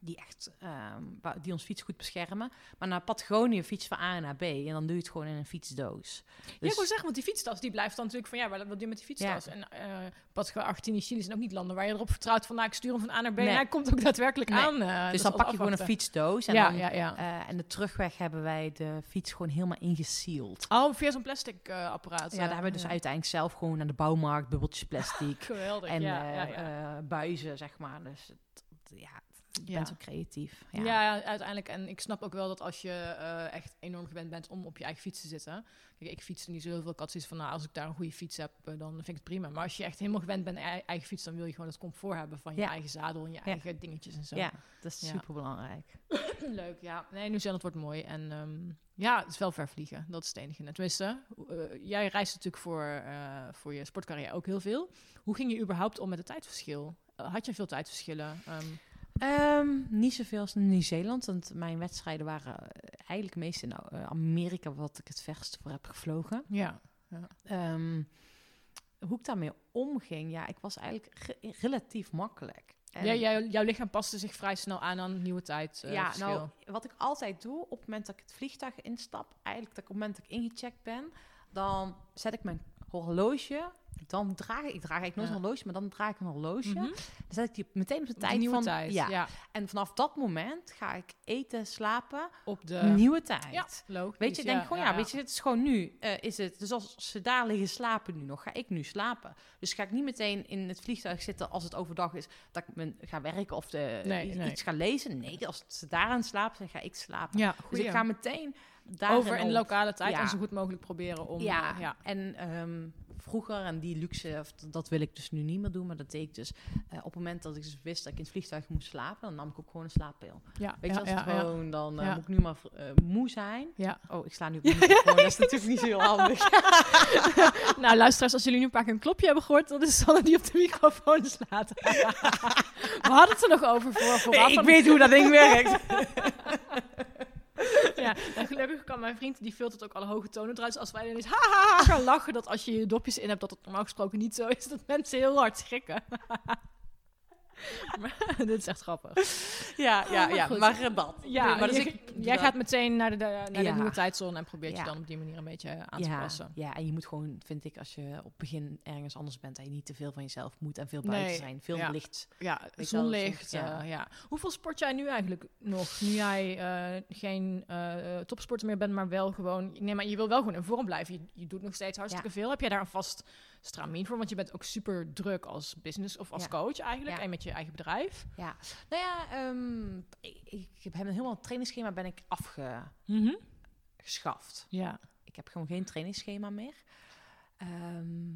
Die echt ehm, die ons fiets goed beschermen. Maar naar Patagonië fiets van A naar B. En dan doe je het gewoon in een fietsdoos. Ja, ik Dus- wil zeggen, want die fietstas die blijft dan natuurlijk van ja, wat doe je met die fietstas? En eh Portugal, Argentinië, Chili zijn ook niet landen waar je erop vertrouwt van nou, ik stuur hem van A naar B Nee. en hij komt ook daadwerkelijk Nee. aan. eh, dus dat dan pak je gewoon een fietsdoos. En, ja, dan, ja, ja. eh, en de terugweg hebben wij de fiets gewoon helemaal ingesealed. Oh, via zo'n plastic apparaat. Ja, daar hebben we dus ja. uiteindelijk zelf gewoon naar de bouwmarkt bubbeltjes plastic Geweldig, en ja, ja, ja. buizen, zeg maar. Dus het- ja, ik Ja. ben zo creatief. Ja. Ja. uiteindelijk. En ik snap ook wel dat als je eh, echt enorm gewend bent om op je eigen fiets te zitten. Kijk, ik fiets niet zo heel veel. Ik had zoiets van, nou, als ik daar een goede fiets heb, eh, dan vind ik het prima. Maar als je echt helemaal gewend bent aan je eigen fiets, dan wil je gewoon het comfort hebben van je Ja. eigen zadel en je eigen dingetjes en zo. Ja, dat is super belangrijk. Leuk, ja. Nee, Nieuw-Zeeland wordt mooi. En ehm, ja, het is wel ver vliegen. Dat is het enige. En Tenminste, eh, jij reist natuurlijk voor, voor je sportcarrière ook heel veel. Hoe ging je überhaupt om met het tijdverschil? Had je veel tijdverschillen? Ehm, Ehm, niet zoveel als Nieuw-Zeeland, want mijn wedstrijden waren eh, eigenlijk meest in eh, Amerika, wat ik het verst voor heb gevlogen. ja. Ehm, hoe ik daarmee omging, ja, ik was eigenlijk ge- relatief makkelijk. En- ja jouw lichaam paste zich vrij snel aan aan nieuwe tijd. eh, ja, verschil. nou, wat ik altijd doe, op het moment dat ik het vliegtuig instap, eigenlijk dat ik op het moment dat ik ingecheckt ben, dan zet ik mijn horloge, dan draag ik, ik draag eigenlijk nooit Ja. een horloge, maar dan draag ik een horloge. Mhm. Dan zet ik die meteen op de tijd de nieuwe van, tijd. Ja. Ja. En vanaf dat moment ga ik eten, slapen, Op de... nieuwe tijd. Ja, logisch. Weet je, denk ik gewoon, ja, weet je, het is gewoon nu, eh, is het, dus als ze daar liggen slapen nu nog, ga ik nu slapen. Dus ga ik niet meteen in het vliegtuig zitten als het overdag is, dat ik me ga werken of de, Nee, i- nee. iets ga lezen. Nee, als ze daar aan slapen zijn, ga ik slapen. Ja, Dus ik ga meteen over in op. lokale tijd en zo goed mogelijk proberen om... Ja, ja. en ehm, vroeger, en die luxe, of dat wil ik dus nu niet meer doen, maar dat deed ik dus eh, op het moment dat ik dus wist dat ik in het vliegtuig moest slapen, dan nam ik ook gewoon een slaappil. Ja, Weet ja, je, als het ja. gewoon, dan eh, moet ik nu maar eh, moe zijn. Ja. Oh, ik sla nu op de microfoon, dat is natuurlijk niet zo heel handig. nou, luisteraars, als jullie nu een paar keer een klopje hebben gehoord, dan is Sanne die op de microfoon slaat. We hadden het er nog over voor, vooraf. ik weet hoe dat ding werkt. Ja, en gelukkig kan mijn vriend, die filtert ook alle hoge tonen eruit. Dus als wij ha, ha gaan lachen, dat als je je dopjes in hebt, dat het normaal gesproken niet zo is. Dat mensen heel hard schrikken. maar, dit is echt grappig. Ja, ja, maar ja, maar eh, dat. Ja, maar dus ik, Jij gaat meteen naar de, naar de Ja. nieuwe tijdzone en probeert je dan op die manier een beetje aan te passen. Ja, en je moet gewoon, vind ik, als je op het begin ergens anders bent, dat je niet te veel van jezelf moet en veel buiten Nee, zijn. Veel licht. Ja, zonlicht. soms, ja. Hoeveel sport jij nu eigenlijk nog? Nu jij eh, geen eh, topsporter meer bent, maar wel gewoon... Nee, maar je wil wel gewoon in vorm blijven. Je, je doet nog steeds hartstikke veel. Heb jij daar een vast stramien voor? Want je bent ook super druk als business of als Ja. coach eigenlijk. Ja. En met je eigen bedrijf. Ja, nou ja, ehm, ik, ik heb helemaal trainingsschema ben ik afgeschaft. Ja. Ik heb gewoon geen trainingsschema meer. Ehm,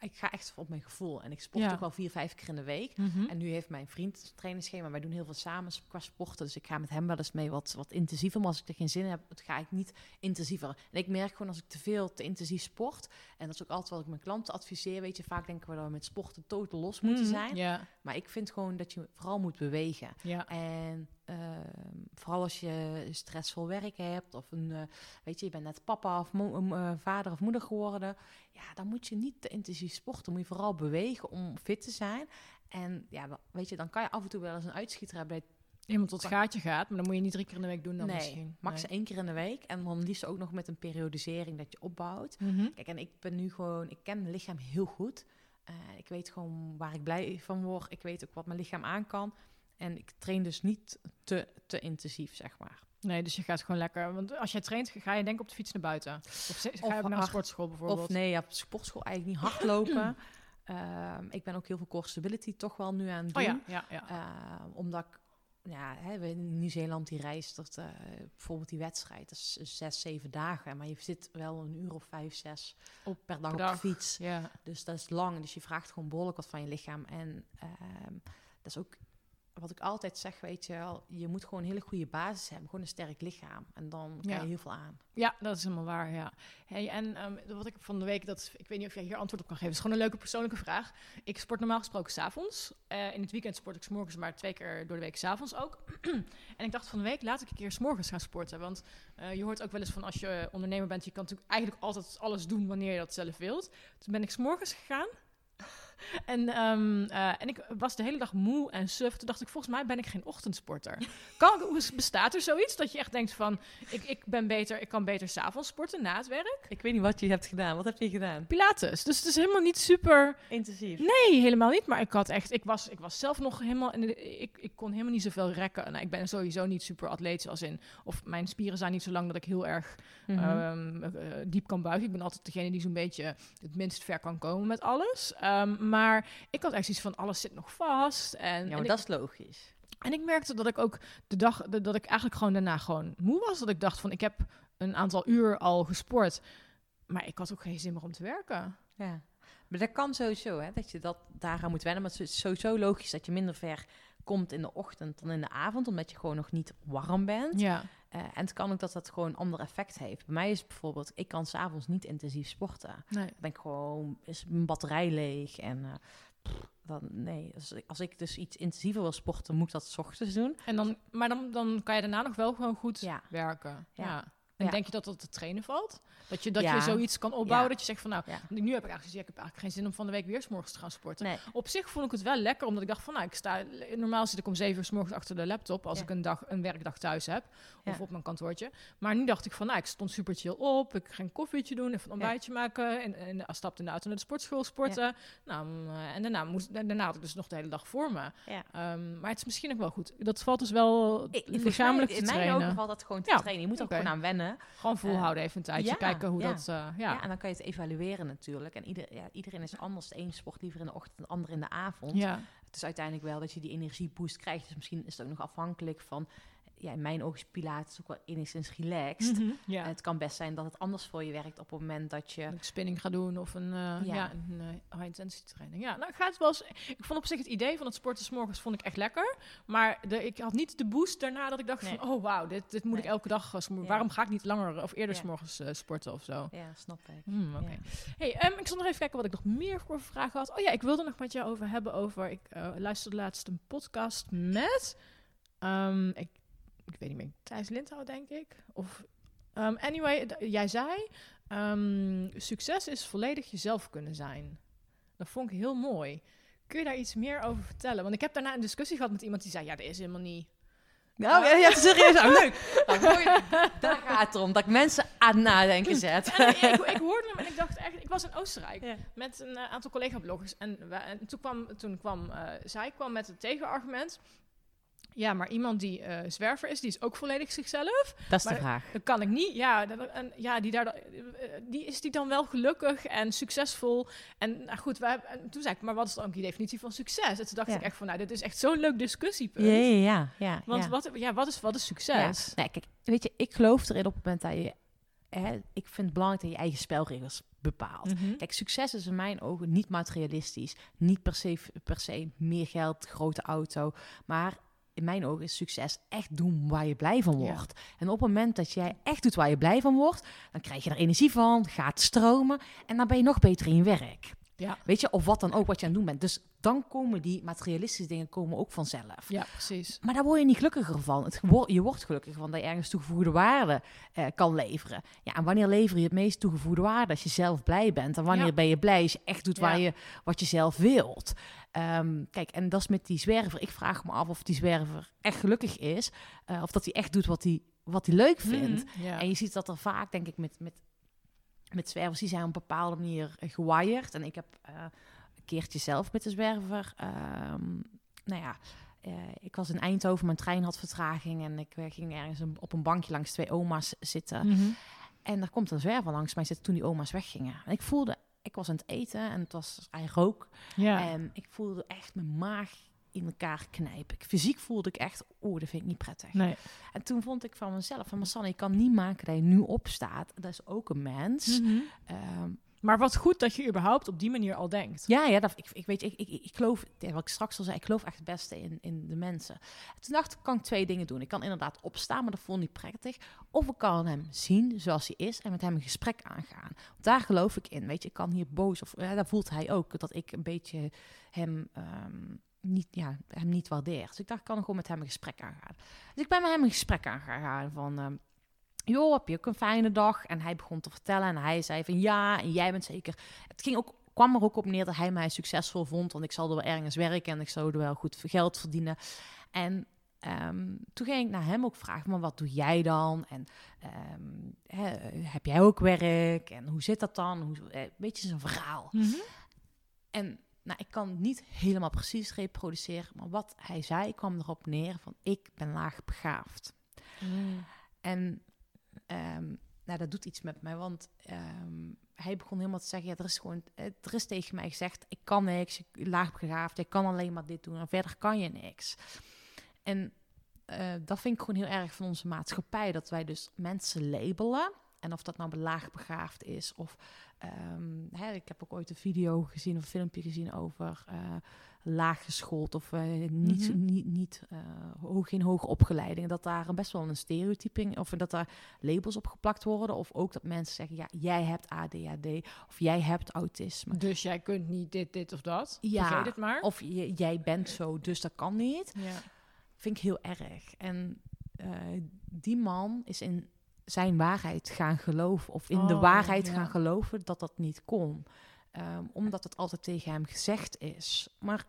ik ga echt op mijn gevoel. En ik sport Ja. ook wel vier, vijf keer in de week. Mhm. En nu heeft mijn vriend een trainingsschema. Wij doen heel veel samen qua sporten. Dus ik ga met hem wel eens mee wat, wat intensiever. Maar als ik er geen zin in heb, ga ik niet intensiever. En ik merk gewoon als ik te veel, te intensief sport. En dat is ook altijd wat ik mijn klanten adviseer. Weet je, vaak denken we dat we met sporten totaal los moeten Mhm. zijn. Maar ik vind gewoon dat je vooral moet bewegen. ja. En ehm, vooral als je stressvol werk hebt, of een, eh, weet je, je bent net papa of eh, vader of moeder geworden, ja, dan moet je niet te intensief sporten. Moet je vooral bewegen om fit te zijn. En ja, weet je, dan kan je af en toe wel eens een uitschieter hebben. Iemand tot het gaatje gaat, maar dan moet je niet drie keer in de week doen dan nee, misschien. max Nee. één keer in de week. En dan liefst ook nog met een periodisering dat je opbouwt. Mhm. Kijk, en ik ben nu gewoon, ik ken mijn lichaam heel goed. Eh, ik weet gewoon waar ik blij van word. Ik weet ook wat mijn lichaam aan kan. En ik train dus niet te, te intensief, zeg maar. Nee, dus je gaat gewoon lekker... Want als jij traint, ga je denk ik op de fiets naar buiten. Of ga je naar een sportschool bijvoorbeeld. Of nee, ja, sportschool eigenlijk niet hardlopen. Ehm, ik ben ook heel veel core stability toch wel nu aan het doen. Oh ja, ja, ja. Ehm, omdat ik, ja, hè, we in Nieuw-Zeeland die reist, dat, eh, bijvoorbeeld die wedstrijd, dat is zes, zeven dagen. Maar je zit wel een uur of vijf, zes Op per dag per op de fiets. ja. Dus dat is lang. Dus je vraagt gewoon behoorlijk wat van je lichaam. En ehm, dat is ook wat ik altijd zeg, weet je wel. Je moet gewoon een hele goede basis hebben. Gewoon een sterk lichaam. En dan kan Ja. je heel veel aan. Ja, dat is helemaal waar, ja. Hey, en ehm, wat ik van de week, dat, ik weet niet of jij hier antwoord op kan geven. Het is gewoon een leuke persoonlijke vraag. Ik sport normaal gesproken s'avonds. avonds. in het weekend sport ik 's morgens, maar twee keer door de week s'avonds ook. en ik dacht van de week, laat ik een keer 's morgens gaan sporten. Want eh, je hoort ook wel eens van als je ondernemer bent, je kan natuurlijk eigenlijk altijd alles doen wanneer je dat zelf wilt. Toen ben ik 's morgens gegaan. En, ehm, eh, en ik was de hele dag moe en suf. Toen dacht ik, volgens mij ben ik geen ochtendsporter. Kan, bestaat er zoiets dat je echt denkt van... Ik, ik ben beter, ik kan beter s'avonds sporten na het werk? Ik weet niet wat je hebt gedaan. Wat heb je gedaan? Pilates. Dus het is helemaal niet super... Intensief. Nee, helemaal niet. Maar ik had echt... Ik was, ik was zelf nog helemaal... Ik, ik kon helemaal niet zoveel rekken. Nou, ik ben sowieso niet super atletisch als in... Of mijn spieren zijn niet zo lang dat ik heel erg Mhm. ehm, eh, diep kan buigen. Ik ben altijd degene die zo'n beetje het minst ver kan komen met alles. Ehm, maar ik had echt zoiets van, alles zit nog vast. En, ja, en maar ik- dat is logisch. en ik merkte dat ik ook de dag de- dat ik eigenlijk gewoon daarna gewoon moe was. Dat ik dacht van ik heb een aantal uur al gesport. Maar ik had ook geen zin meer om te werken. Ja. Maar dat kan sowieso, hè, dat je dat daaraan moet wennen. Maar het is sowieso logisch dat je minder ver komt in de ochtend dan in de avond, omdat je gewoon nog niet warm bent. Ja. Eh, en het kan ook dat dat gewoon een ander effect heeft. Bij mij is bijvoorbeeld, ik kan s'avonds niet intensief sporten. Nee. Dan ben ik gewoon, is mijn batterij leeg en eh, dan, nee. Als, ik- als ik dus iets intensiever wil sporten, moet ik dat 's ochtends doen. En dan, maar dan, dan kan je daarna nog wel gewoon goed Ja. werken. Ja. Ja. En Ja. denk je dat dat te trainen valt? Dat je, dat Ja. je zoiets kan opbouwen? Ja. Dat je zegt van nou, nu heb ik eigenlijk, ik heb eigenlijk geen zin om van de week weer 's morgens te gaan sporten. Nee. Op zich vond ik het wel lekker, omdat ik dacht van nou, ik sta normaal zit ik om zeven uur 's morgens achter de laptop als ik een dag een werkdag thuis heb of op mijn kantoortje. Maar nu dacht ik van nou, ik stond super chill op, ik ging een koffietje doen, even een ontbijtje maken en, en stapte in de auto naar de sportschool sporten. Nou, mm, eh, en daarna moest daarna had ik dus nog de hele dag voor me. Ehm, maar het is misschien ook wel goed. Dat valt dus wel lichamelijk te in mijn trainen. ogen valt dat gewoon te trainen. Je moet er gewoon aan wennen. Gewoon volhouden even een tijdje, ja, kijken hoe ja. dat. eh, ja. Ja. en dan kan je het evalueren natuurlijk. En ieder, ja, iedereen is anders. De een sport liever in de ochtend, de ander in de avond. ja. Het is uiteindelijk wel dat je die energieboost krijgt. Dus misschien is het ook nog afhankelijk van... Ja, in mijn ogen is Pilates ook wel enigszins relaxed. Mhm, ja. Het kan best zijn dat het anders voor je werkt op het moment dat je... Ik spinning ga doen of een, eh, ja. Ja. een eh, high intensity training. Ja, nou gaat het wel eens. Ik vond op zich het idee van het sporten 's morgens vond ik echt lekker. Maar de, ik had niet de boost daarna dat ik dacht Nee. van, oh wauw, dit, dit moet ik elke dag. Ja. Waarom ga ik niet langer of eerder 's morgens eh, sporten of zo? Ja, snap ik. Oké. Ja. Hey, ehm, ik zal nog even kijken wat ik nog meer voor vragen had. Oh ja, ik wilde nog met jou over hebben over. Ik luisterde laatst een podcast met. ehm, ik, ik weet niet meer. Thijs Lindhouw, denk ik. Of. ehm, anyway, jij zei. ehm, succes is volledig jezelf kunnen zijn. Dat vond ik heel mooi. Kun je daar iets meer over vertellen? Want ik heb daarna een discussie gehad met iemand die zei: Ja, dat is helemaal niet. Nou, ja, ja, serieus. Oh, leuk. Nou, mooi. Daar gaat het om. Dat ik mensen aan het nadenken zet. En ik, ik, hoorde hem en ik dacht echt, ik was in Oostenrijk Ja. met een eh, aantal collega-bloggers. En, we- en toen kwam, toen kwam eh, zij kwam met het tegenargument. Ja, maar iemand die eh, zwerver is, die is ook volledig zichzelf. Dat is de vraag. Dat kan ik niet. Ja, dat- en, ja die, daar, eh, die is die dan wel gelukkig en succesvol. En nou goed, en toen zei ik, maar wat is dan ook die definitie van succes? En toen dacht Ja. ik echt van, nou, dit is echt zo'n leuk discussiepunt. Ja, ja, ja. ja, Want ja. Wat, ja, wat, is, wat is succes? Nee, kijk, weet je, ik geloof erin op het moment dat je... Hè, ik vind het belangrijk dat je eigen spelregels bepaalt. Mhm. Kijk, succes is in mijn ogen niet materialistisch. Niet per se, per se meer geld, grote auto. Maar in mijn ogen is succes echt doen waar je blij van Ja. wordt. En op het moment dat jij echt doet waar je blij van wordt... dan krijg je er energie van, gaat stromen... en dan ben je nog beter in je werk. Ja. Weet je, of wat dan ook wat je aan het doen bent. Dus dan komen die materialistische dingen komen ook vanzelf. Ja, precies. Maar daar word je niet gelukkiger van. Het, je wordt gelukkiger van dat je ergens toegevoegde waarde eh, kan leveren. Ja, en wanneer lever je het meest toegevoegde waarde? Als je zelf blij bent. En wanneer Ja. ben je blij als je echt doet waar Ja. je, wat je zelf wilt? Ehm, kijk, en dat is met die zwerver. Ik vraag me af of die zwerver echt gelukkig is. eh, of dat hij echt doet wat hij, wat hij leuk vindt. Mhm, Ja. En je ziet dat er vaak, denk ik, met, met, met zwervers, die zijn op een bepaalde manier eh, gewired. En ik heb eh, een keertje zelf met de zwerver, ehm, nou ja, eh, ik was in Eindhoven, mijn trein had vertraging en ik ging ergens een- op een bankje langs twee oma's zitten. Mhm. En daar komt een zwerver langs mij zitten toen die oma's weggingen. En ik voelde, ik was aan het eten en het was, hij rook. Ja. En ik voelde echt mijn maag in elkaar knijpen. Ik- Fysiek voelde ik echt, oeh, dat vind ik niet prettig. nee. En toen vond ik van mezelf, van Massanne, je kan niet maken dat je nu opstaat. Dat is ook een mens. Mhm. Ehm, Maar wat goed dat je überhaupt op die manier al denkt. ja, ja, dat, ik, ik weet, ik, ik, ik geloof, wat ik straks al zei, ik geloof echt het beste in, in de mensen. En toen dacht ik, kan ik twee dingen doen. Ik kan inderdaad opstaan, maar dat vond ik niet prettig. Of ik kan hem zien zoals hij is en met hem een gesprek aangaan. Daar geloof ik in. Weet je, ik kan hier boos, of ja, daar voelt hij ook, dat ik een beetje hem... ehm, niet, ja, hem niet waardeer. Dus ik dacht, ik kan gewoon met hem een gesprek aangaan. Dus ik ben met hem een gesprek aangegaan van... ehm, joh, heb je ook een fijne dag? En hij begon te vertellen en hij zei van ja, en jij bent zeker... Het ging ook, kwam er ook op neer dat hij mij succesvol vond, want ik zal er wel ergens werken en ik zou er wel goed geld verdienen. En ehm, toen ging ik naar hem ook vragen, maar wat doe jij dan? En ehm, heb jij ook werk? En hoe zit dat dan? Hoe, eh, weet je, zijn verhaal. Mhm. En nou, ik kan niet helemaal precies reproduceren, maar wat hij zei kwam erop neer van ik ben laag begaafd. Mm. En ehm, nou, dat doet iets met mij, want ehm, hij begon helemaal te zeggen, ja, er is gewoon, er is tegen mij gezegd, ik kan niks, ik laag begaafd, ik kan alleen maar dit doen en verder kan je niks. En eh, dat vind ik gewoon heel erg van onze maatschappij, dat wij dus mensen labelen. En of dat nou laag begaafd is of ehm, hè, ik heb ook ooit een video gezien of een filmpje gezien over eh laag geschoold of eh, niet, Mhm. niet, niet eh, hoog, geen hoge opgeleiding. Dat daar best wel een stereotyping of dat daar labels op geplakt worden. Of ook dat mensen zeggen, ja, jij hebt ADHD of jij hebt autisme. Dus jij kunt niet dit, dit of dat. Ja. Vergeet het maar. Of je, jij bent zo, dus dat kan niet. Ja. Vind ik heel erg. En die man is in zijn waarheid gaan geloven. Of in de Oh, waarheid ja. gaan geloven dat dat niet kon. Ehm, omdat het altijd tegen hem gezegd is. Maar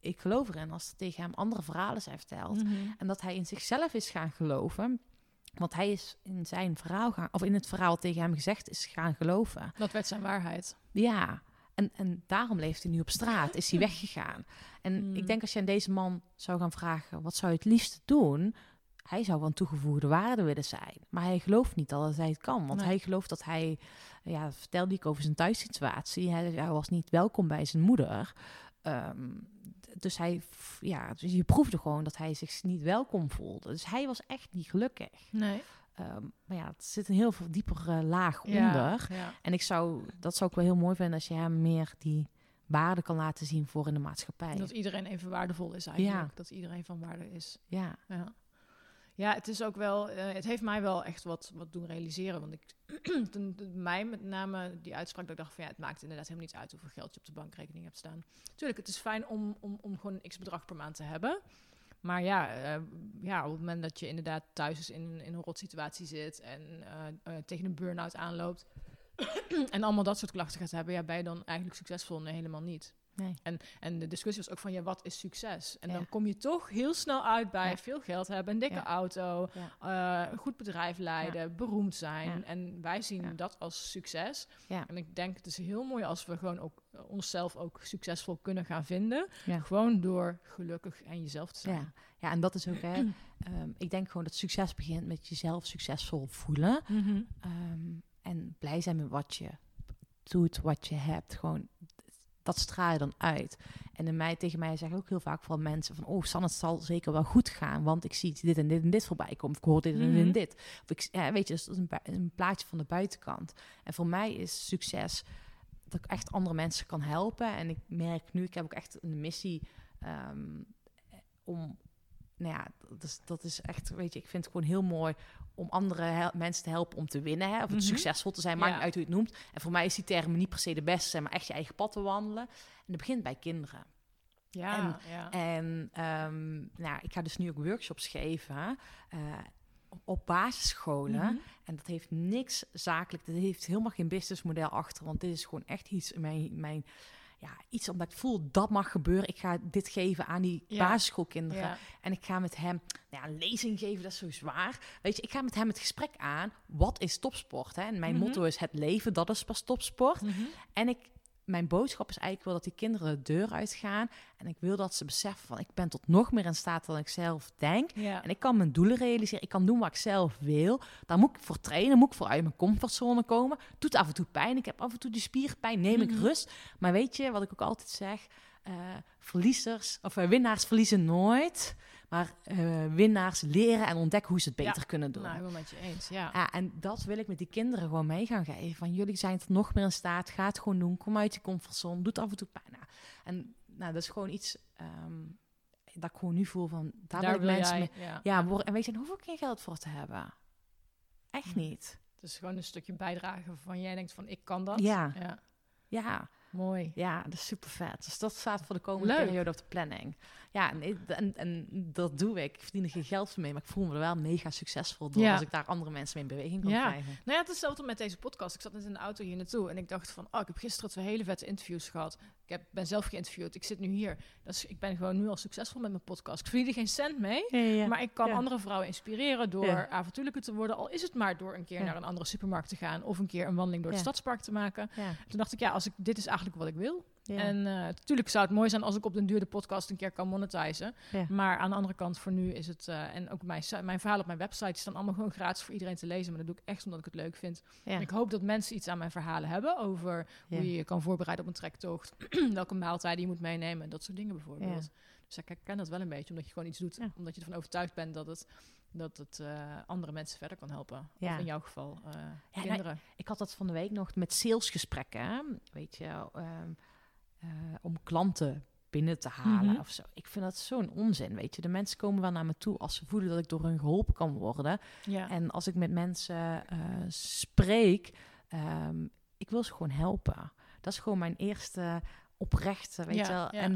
ik geloof erin als er tegen hem andere verhalen zijn verteld. Mhm. En dat hij in zichzelf is gaan geloven. Want hij is in zijn verhaal gaan, of in het verhaal tegen hem gezegd is gaan geloven. Dat werd zijn waarheid. Ja, en, en daarom leeft hij nu op straat, is hij weggegaan. En ik denk als je aan deze man zou gaan vragen, wat zou je het liefst doen? Hij zou van toegevoegde waarde willen zijn. Maar hij gelooft niet dat hij het kan. Want Nee. hij gelooft dat hij, ja, dat vertelde ik over zijn thuissituatie. Hij, hij was niet welkom bij zijn moeder. Ehm, dus hij, ja, dus je proefde gewoon dat hij zich niet welkom voelde. Dus hij was echt niet gelukkig. Nee. Ehm, maar ja, het zit een heel veel diepere laag Ja, onder. Ja. En ik zou, dat zou ik wel heel mooi vinden als je hem meer die waarde kan laten zien voor in de maatschappij. Dat iedereen even waardevol is eigenlijk. Ja. Dat iedereen van waarde is. Ja, Ja. Ja, het is ook wel. eh, het heeft mij wel echt wat, wat doen realiseren. Want ik mij met name die uitspraak dat ik dacht van ja, het maakt inderdaad helemaal niet uit hoeveel geld je op de bankrekening hebt staan. Tuurlijk, het is fijn om, om, om gewoon een x bedrag per maand te hebben. Maar ja, eh, ja, op het moment dat je inderdaad thuis is in, in een rotsituatie zit en eh, tegen een burn-out aanloopt en allemaal dat soort klachten gaat hebben, ja, ben je dan eigenlijk succesvol? Nee, helemaal niet. Nee. En, en de discussie was ook van, ja, wat is succes? En Ja. dan kom je toch heel snel uit bij Ja. veel geld hebben, een dikke Ja. auto, Ja. eh, een goed bedrijf leiden, beroemd zijn. En wij zien dat als succes. En ik denk, het is heel mooi als we gewoon ook eh, onszelf ook succesvol kunnen gaan vinden. Gewoon door gelukkig en jezelf te zijn. Ja. ja, en dat is ook, hè, ehm, ik denk gewoon dat succes begint met jezelf succesvol voelen. Mhm. Ehm, en blij zijn met wat je doet, wat je hebt. Gewoon, dat straal je dan uit. En in mij, tegen mij zeggen ook heel vaak van mensen van... oh, Sanne, het zal zeker wel goed gaan... want ik zie dit en dit en dit voorbij komen. Of ik hoor dit en dit Mhm. en dit. Of ik, ja, weet je, dus dat is een, een plaatje van de buitenkant. En voor mij is succes dat ik echt andere mensen kan helpen. En ik merk nu, ik heb ook echt een missie... ehm, om... Nou ja, dat is, dat is echt, weet je, ik vind het gewoon heel mooi om andere mensen te helpen om te winnen. Hè? Of Mhm. succesvol te zijn, maakt Ja. niet uit hoe je het noemt. En voor mij is die term niet per se de beste, zijn, maar echt je eigen pad te wandelen. En dat begint bij kinderen. Ja, En- ja. En ehm, nou, ik ga dus nu ook workshops geven eh, op- op basisscholen. Mhm. En dat heeft niks zakelijk, dat heeft helemaal geen businessmodel achter. Want dit is gewoon echt iets, mijn, mijn, ja, iets omdat ik voel dat mag gebeuren. Ik ga dit geven aan die Ja. basisschoolkinderen. Ja. En ik ga met hem nou ja, een lezing geven, dat is zo zwaar. Weet je, ik ga met hem het gesprek aan. Wat is topsport? Hè? En mijn Mhm. motto is het leven, dat is pas topsport. Mhm. En ik, mijn boodschap is eigenlijk wel dat die kinderen de deur uitgaan. En ik wil dat ze beseffen van, ik ben tot nog meer in staat dan ik zelf denk. Ja. En ik kan mijn doelen realiseren. Ik kan doen wat ik zelf wil. Daar moet ik voor trainen. Moet ik voor uit mijn comfortzone komen. Doet af en toe pijn. Ik heb af en toe die spierpijn. Neem ik Mhm. rust. Maar weet je wat ik ook altijd zeg? Eh, verliezers of eh, winnaars verliezen nooit. Maar eh, winnaars leren en ontdekken hoe ze het beter Ja. kunnen doen. Nou, helemaal met je eens. Ja. Ja, en dat wil ik met die kinderen gewoon mee gaan geven. Van jullie zijn tot nog meer in staat. Ga het gewoon doen. Kom uit je comfortzone. Doe het af en toe pijn. Nou, en nou, dat is gewoon iets ehm, dat ik gewoon nu voel van... Daar, wil ik mensen mee... ja. Ja, worden, en weet je, daar hoef ik geen geld voor te hebben. Echt Hm. niet. Het is gewoon een stukje bijdragen waarvan jij denkt van ik kan dat. Ja. ja. Ja, Mooi. ja, dat is super vet. Dus dat staat voor de komende Leuk. periode op de planning. Ja, en, en, en dat doe ik. Ik verdien er geen geld voor mee, maar ik voel me er wel mega succesvol door Ja. als ik daar andere mensen mee in beweging kan Ja. krijgen. Nou ja, het is hetzelfde met deze podcast. Ik zat net in de auto hier naartoe en ik dacht van, oh, ik heb gisteren twee hele vette interviews gehad. Ik heb, ben zelf geïnterviewd. Ik zit nu hier. Dus ik ben gewoon nu al succesvol met mijn podcast. Ik verdien er geen cent mee. Maar ik kan andere vrouwen inspireren door avontuurlijker te worden. Al is het maar door een keer naar een andere supermarkt te gaan. Of een keer een wandeling door het stadspark te maken. Toen dacht ik, ja, als ik, dit is eigenlijk wat ik wil. Ja. En eh, natuurlijk zou het mooi zijn als ik op den duur de podcast een keer kan monetizen. Ja. Maar aan de andere kant, voor nu is het... eh, en ook mijn, mijn verhalen op mijn website staan allemaal gewoon gratis voor iedereen te lezen. Maar dat doe ik echt omdat ik het leuk vind. Ja. Ik hoop dat mensen iets aan mijn verhalen hebben over hoe je je kan voorbereiden op een trektocht. welke maaltijden je moet meenemen. Dat soort dingen bijvoorbeeld. Dus ik herken dat wel een beetje, omdat je gewoon iets doet. Omdat je ervan overtuigd bent dat het, dat het eh, andere mensen verder kan helpen. Ja. Of in jouw geval eh, nou, kinderen. Ik had dat van de week nog met salesgesprekken. Weet je, ehm, eh, om klanten binnen te halen Mhm. of zo. Ik vind dat zo'n onzin, weet je. De mensen komen wel naar me toe als ze voelen dat ik door hun geholpen kan worden. ja. En als ik met mensen eh, spreek, ehm, ik wil ze gewoon helpen. Dat is gewoon mijn eerste oprechte, weet Ja, je wel. ja. En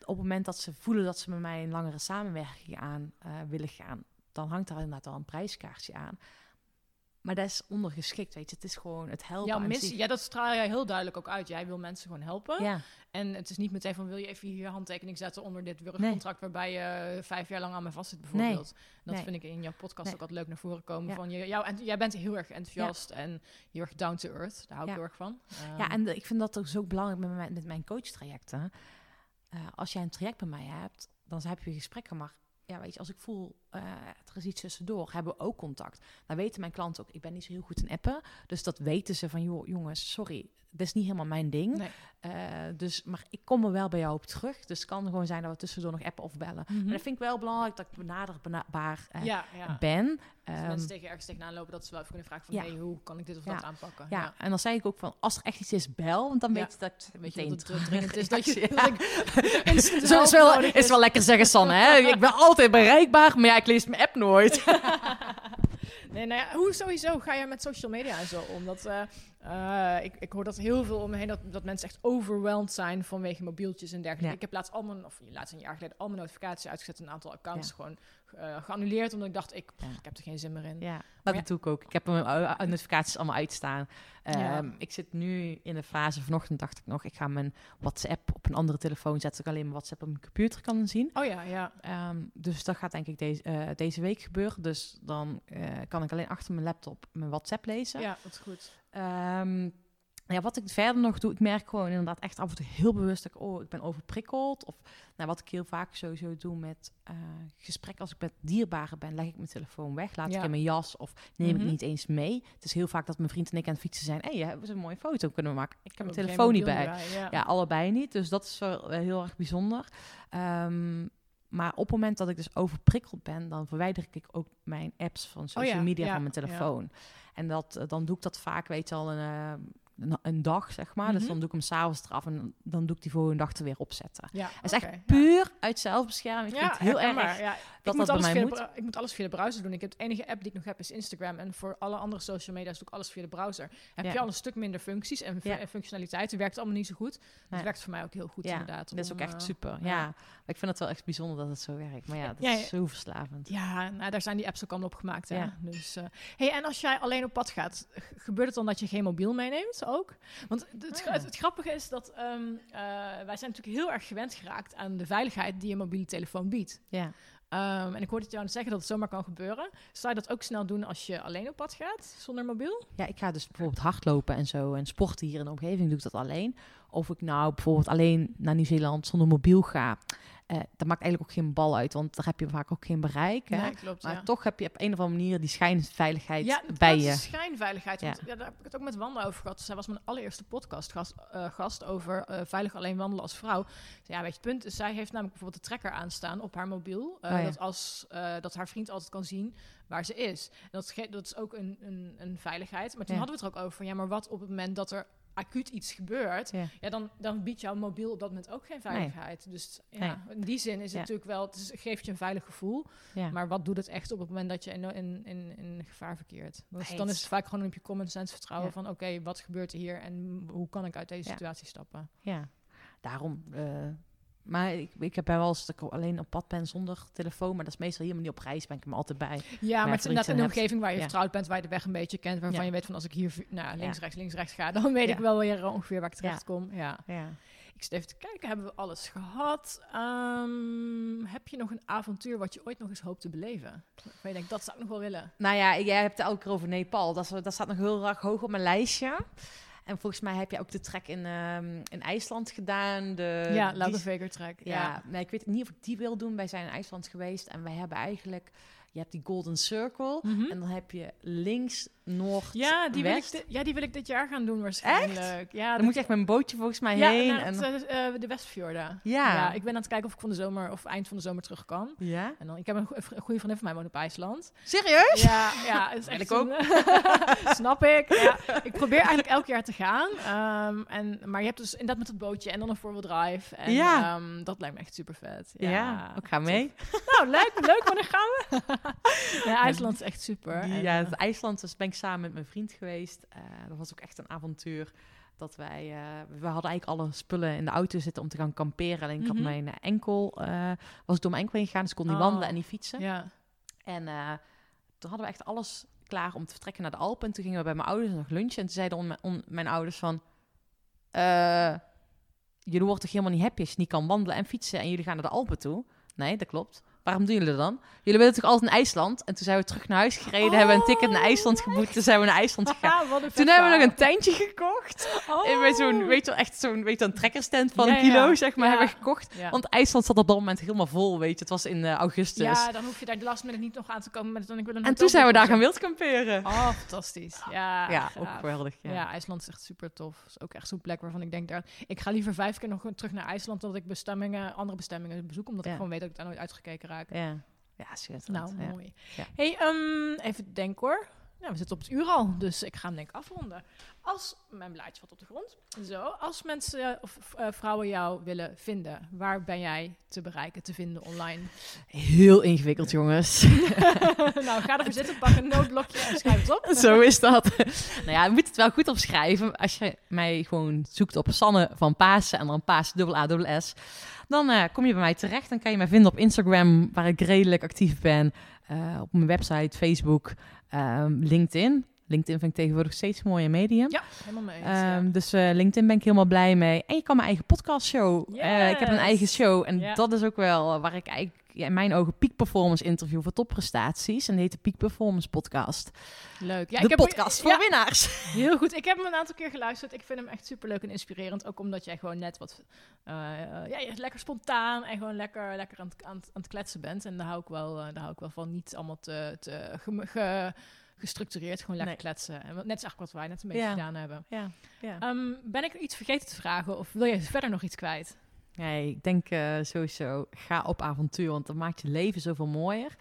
op het moment dat ze voelen dat ze met mij een langere samenwerking aan eh, willen gaan, dan hangt daar inderdaad al een prijskaartje aan. Maar dat is ondergeschikt, weet je. Het is gewoon het helpen. Aan missie, ja, dat straal jij heel duidelijk ook uit. Jij wil mensen gewoon helpen. Ja, En het is niet meteen van, wil je even hier je handtekening zetten onder dit werkcontract waarbij je vijf jaar lang aan me vast zit bijvoorbeeld. Dat Nee. vind ik in jouw podcast ook altijd leuk naar voren komen. Ja. Van je, jou, en jij bent heel erg enthousiast en heel erg down to earth. Daar hou ik Ja. heel erg van. ja Ehm, en de- ik vind dat ook zo belangrijk met mijn, met mijn coachtrajecten. Eh, als jij een traject bij mij hebt, dan heb je gesprekken. Maar ja, weet je, als ik voel, eh, er is iets tussendoor, hebben we ook contact. Dan weten mijn klanten ook, ik ben niet zo heel goed in appen. Dus dat weten ze van, joh, jongens, sorry, dat is niet helemaal mijn ding. Nee. Eh, dus, maar ik kom er wel bij jou op terug. Dus het kan gewoon zijn dat we tussendoor nog appen of bellen. mhm. Maar dat vind ik wel belangrijk dat ik benaderbaar eh, ja, ja. ben. Als Ehm, mensen tegen ergens tegenaan lopen, dat ze wel even kunnen vragen van... Ja. Hey, hoe kan ik dit of dat aanpakken? ja, en dan zei ik ook van, als er echt iets is, bel. Want dan weet je dat ik meteen dat het dringend is dat je... reactie- dat ik instant Zo hulp is wel, is wel lekker zeggen, Sanne. Hè? Ik ben altijd bereikbaar, maar ja, ik lees mijn app nooit. Nee, nou ja, hoe sowieso ga je met social media en zo om? Dat, eh, eh, ik, ik hoor dat heel veel om me heen, dat, dat mensen echt overweldigd zijn vanwege mobieltjes en dergelijke. Ja. Ik heb laatst al mijn, of laatst een jaar geleden, al mijn notificaties uitgezet, een aantal accounts Ja. gewoon eh, geannuleerd omdat ik dacht, ik, Ja. ik heb er geen zin meer in. Ja, Maar dat doe ik ook. Ik heb mijn uh, notificaties allemaal uitstaan. Ehm, Ik zit nu in de fase, vanochtend dacht ik nog, ik ga mijn WhatsApp op een andere telefoon zetten, zodat ik alleen mijn WhatsApp op mijn computer kan zien. Oh ja, ja. Ehm, dus dat gaat denk ik deze, eh, deze week gebeuren. Dus dan eh, kan ik alleen achter mijn laptop mijn WhatsApp lezen. Ja, dat is goed. Ehm, ja, wat ik verder nog doe, ik merk gewoon inderdaad echt af en toe heel bewust dat ik, oh, ik ben overprikkeld. Of nou, wat ik heel vaak sowieso doe met eh gesprek als ik met dierbaren ben, leg ik mijn telefoon weg, laat Ja. ik in mijn jas of neem Mhm. ik niet eens mee. Het is heel vaak dat mijn vriend en ik aan het fietsen zijn. Hé, hey, hebben ze een mooie foto kunnen maken? Ik heb mijn telefoon niet bij. Ja. Ja, allebei niet. Dus dat is wel eh, heel erg bijzonder. Ehm, maar op het moment dat ik dus overprikkeld ben, dan verwijder ik ook mijn apps van social Oh ja, media van mijn telefoon. En dat, eh, dan doe ik dat vaak, weet je al, een, eh, een, een dag, zeg maar. Dus Mhm. dan doe ik hem s'avonds eraf en dan doe ik die volgende dag er weer opzetten. Ja, Het is echt ja. puur uit zelfbescherming. Ik Ja, vind het heel erg Ja. Dat moet, dat bij alles mij via moet. de, ik moet alles via de browser doen. Ik heb de enige app die ik nog heb is Instagram. En voor alle andere social media's doe ik alles via de browser. Heb je al een stuk minder functies en, fu- Ja. en functionaliteiten. Werkt allemaal niet zo goed. Dus het werkt voor mij ook heel goed Ja, inderdaad. Dat is ook echt eh, super. Ja. ik vind het wel echt bijzonder dat het zo werkt. Maar ja, dat is zo verslavend. Ja, nou, daar zijn die apps ook allemaal op gemaakt. Hè? Dus, eh, hey, en als jij alleen op pad gaat, gebeurt het dan dat je geen mobiel meeneemt ook? Want het, Ah. het, het grappige is dat ehm, eh, wij zijn natuurlijk heel erg gewend geraakt aan de veiligheid die een mobiele telefoon biedt. Ja. Ehm, en ik hoorde het jou zeggen dat het zomaar kan gebeuren. Zou je dat ook snel doen als je alleen op pad gaat, zonder mobiel? Ja, ik ga dus bijvoorbeeld hardlopen en zo. En sporten hier in de omgeving doe ik dat alleen. Of ik nou bijvoorbeeld alleen naar Nieuw-Zeeland zonder mobiel ga. Eh dat maakt eigenlijk ook geen bal uit, want daar heb je vaak ook geen bereik. Hè? Nee, klopt. maar ja. toch heb je op een of andere manier die schijnveiligheid Ja, bij je. schijnveiligheid. Want, Ja. ja. daar heb ik het ook met Wanda over gehad. Zij was mijn allereerste podcast gast, eh, gast over eh, veilig alleen wandelen als vrouw. Ja, weet je, het punt is, zij heeft namelijk bijvoorbeeld de trekker aanstaan op haar mobiel. Oh dat, als, dat haar vriend altijd kan zien waar ze is. En dat, dat is ook een, een, een veiligheid. Maar toen hadden we het er ook over van, ja, maar wat op het moment dat er acuut iets gebeurt, Ja. ja, dan, dan biedt jouw mobiel op dat moment ook geen veiligheid. Dus ja, in die zin is het Ja. natuurlijk wel, het is- geeft je een veilig gevoel. Ja. Maar wat doet het echt op het moment dat je in, in, in, in gevaar verkeert? Nee, dan is het vaak gewoon op je common sense vertrouwen van... oké, wat gebeurt er hier en hoe kan ik uit deze situatie stappen? Ja, daarom. eh, maar ik, ik heb wel eens dat ik alleen op pad ben zonder telefoon. Maar dat is meestal helemaal niet op reis. Ben ik hem altijd bij. Ja, maar het is inderdaad in een omgeving waar je Ja. vertrouwd bent... waar je de weg een beetje kent, waarvan Ja. je weet van... als ik hier nou, links, Ja. rechts, links, rechts ga... dan weet ik wel weer ongeveer waar ik terecht kom. Ja. Ja. Ik zit even te kijken, hebben we alles gehad? Ehm, heb je nog een avontuur wat je ooit nog eens hoopt te beleven? Waar je denkt, dat zou ik nog wel willen. Nou ja, jij hebt het elke keer over Nepal. Dat, is, dat staat nog heel erg hoog op mijn lijstje. En volgens mij heb je ook de trek in, ehm, in IJsland gedaan. De, ja, die- Laude Veger trek. Ja, Ja. nee, ik weet niet of ik die wil doen. Wij zijn in IJsland geweest en wij hebben eigenlijk... Je hebt die Golden Circle Mhm. en dan heb je links, noord, Ja, die wil, ik ja, die wil ik dit jaar gaan doen waarschijnlijk. Ja, Dan moet je echt met een bootje volgens mij ja, heen. en, het, eh, eh, de Westfjorden. ja. ik ben aan het kijken of ik van de zomer of eind van de zomer terug kan. ja. En dan, ik heb een, go- een goede vriendin van mij woont op IJsland. Serieus? Ja, ja, het is echt ik ook. Snap ik. Ja, ik probeer eigenlijk elk jaar te gaan. Ehm, en, maar je hebt dus inderdaad met het bootje en dan een four-wheel drive. En Ja. ehm, dat lijkt me echt super vet. Ja, ik ga mee. Nou, leuk, leuk. Wanneer gaan we? ja, IJsland is echt super. Ja, eh, het IJsland dus ben ik samen met mijn vriend geweest. Eh, dat was ook echt een avontuur. Dat wij, eh, we hadden eigenlijk alle spullen in de auto zitten om te gaan kamperen. Alleen ik had Mhm. mijn enkel, eh, was door mijn enkel heen gegaan, dus ik kon niet Oh. wandelen en niet fietsen. ja. En toen hadden we echt alles klaar om te vertrekken naar de Alpen. En toen gingen we bij mijn ouders nog lunchen. En toen zeiden on- on- mijn ouders van... jullie worden toch helemaal niet happy als je niet kan wandelen en fietsen... en jullie gaan naar de Alpen toe? Nee, dat klopt. Waarom doen jullie dat dan? Jullie willen toch altijd naar IJsland? En toen zijn we terug naar huis gereden, hebben we een ticket naar IJsland geboekt... toen zijn we naar IJsland gegaan. Toen hebben we nog een tentje gekocht. Oh. Bij zo'n, weet je wel, echt zo'n, weet je een trekkerstand van Ja, een kilo, ja. zeg maar, Ja. hebben we gekocht. Want IJsland zat op dat moment helemaal vol, weet je. Het was in eh, augustus. Ja, dan hoef je daar de last minute niet nog aan te komen met dan ik wil en toen zijn we daar gaan wildkamperen. Oh, fantastisch. Ja, Ja, ook geweldig. Ja. IJsland is echt super tof. is ook echt zo'n plek waarvan ik denk, daar, ik ga liever vijf keer nog terug naar IJsland dat ik bestemmingen, andere bestemmingen bezoek, omdat ik gewoon weet dat ik daar nooit uitgekeken raak. Ja, ja schitterend. Nou, mooi. Ja. Hey, ehm, even denken hoor. Ja, we zitten op het uur al, dus ik ga hem denk ik afronden. Als, mijn blaadje valt op de grond. Zo, als mensen of eh, vrouwen jou willen vinden, waar ben jij te bereiken, te vinden online? Heel ingewikkeld, jongens. nou, ga ervoor zitten, pak een noodblokje en schrijf het op. Zo is dat. nou ja, je moet het wel goed opschrijven. Als je mij gewoon zoekt op Sanne van Pasen en dan Paas dubbel A dubbel S, dan eh, kom je bij mij terecht. Dan kan je mij vinden op Instagram, waar ik redelijk actief ben. Eh, op mijn website, Facebook, ehm, LinkedIn. LinkedIn vind ik tegenwoordig steeds een mooie medium. Ja, helemaal mee eens. ja. Ehm, dus eh, LinkedIn ben ik helemaal blij mee. En je kan mijn eigen podcastshow. Eh, ik heb een Yes. eigen show. En Ja. dat is ook wel waar ik eigenlijk ja, in mijn ogen peak performance interview voor topprestaties. En die heet de Peak Performance Podcast. Leuk. Ja, de ik heb, podcast voor ja, winnaars. Heel goed. Ik heb hem een aantal keer geluisterd. Ik vind hem echt superleuk en inspirerend. Ook omdat jij gewoon net wat... eh, ja, je lekker spontaan en gewoon lekker, lekker aan, het, aan, aan het kletsen bent. En daar hou ik wel, eh, daar hou ik wel van. Niet allemaal te, te ge- ge- gestructureerd. Gewoon lekker Nee. kletsen. En wat- net is eigenlijk wat wij net een beetje Ja. gedaan hebben. Ja, ja. Ehm, ben ik iets vergeten te vragen? Of wil je verder nog iets kwijt? Nee, ik denk eh, sowieso, ga op avontuur, want dat maakt je leven zoveel mooier.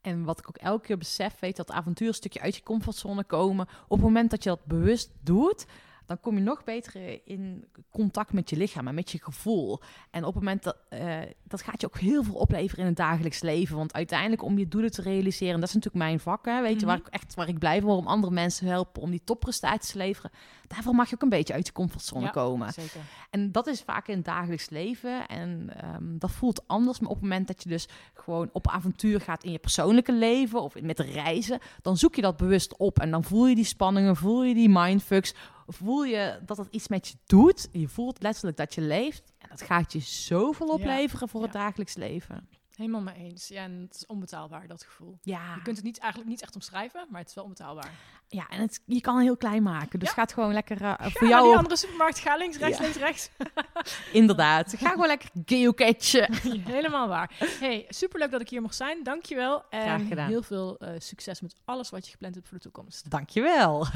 En wat ik ook elke keer besef, weet dat avontuur een stukje uit je comfortzone komen. Op het moment dat je dat bewust doet, dan kom je nog beter in contact met je lichaam en met je gevoel. En op het moment dat, eh, dat gaat je ook heel veel opleveren in het dagelijks leven. Want uiteindelijk om je doelen te realiseren, en dat is natuurlijk mijn vak, hè, weet je, waar Mhm. ik echt waar ik blij van word om andere mensen te helpen, om die topprestaties te leveren. Daarvoor mag je ook een beetje uit je comfortzone Ja. komen. Zeker. En dat is vaak in het dagelijks leven. En ehm, dat voelt anders. Maar op het moment dat je dus gewoon op avontuur gaat in je persoonlijke leven of met reizen, dan zoek je dat bewust op. En dan voel je die spanningen, voel je die mindfucks. Voel je dat het iets met je doet. Je voelt letterlijk dat je leeft. En dat gaat je zoveel opleveren voor het Ja. dagelijks leven. Helemaal mee eens. Ja, en het is onbetaalbaar, dat gevoel. Ja, Je kunt het niet, eigenlijk niet echt omschrijven, maar het is wel onbetaalbaar. ja en het, je kan heel klein maken. Dus Ja. gaat gewoon lekker eh, voor naar jou die op- andere supermarkt. Ga links, rechts, Ja. links, rechts. Inderdaad. Ga gewoon lekker geocachen. Helemaal waar. Hey, superleuk dat ik hier mocht zijn. Dankjewel. En Graag gedaan. heel veel eh, succes met alles wat je gepland hebt voor de toekomst. Dankjewel.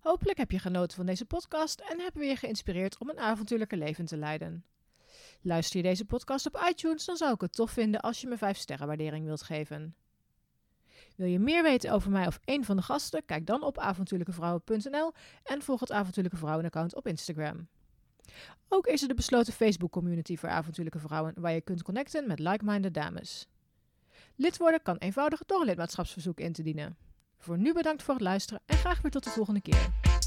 Hopelijk heb je genoten van deze podcast en hebben we je geïnspireerd om een avontuurlijke leven te leiden. Luister je deze podcast op iTunes, dan zou ik het tof vinden als je me 5 sterren waardering wilt geven. Wil je meer weten over mij of een van de gasten? Kijk dan op avontuurlijkevrouwen.nl en volg het Avontuurlijke Vrouwen account op Instagram. Ook is er de besloten Facebook community voor avontuurlijke vrouwen waar je kunt connecten met like-minded dames. Lid worden kan eenvoudig door een lidmaatschapsverzoek in te dienen. Voor nu bedankt voor het luisteren en graag weer tot de volgende keer.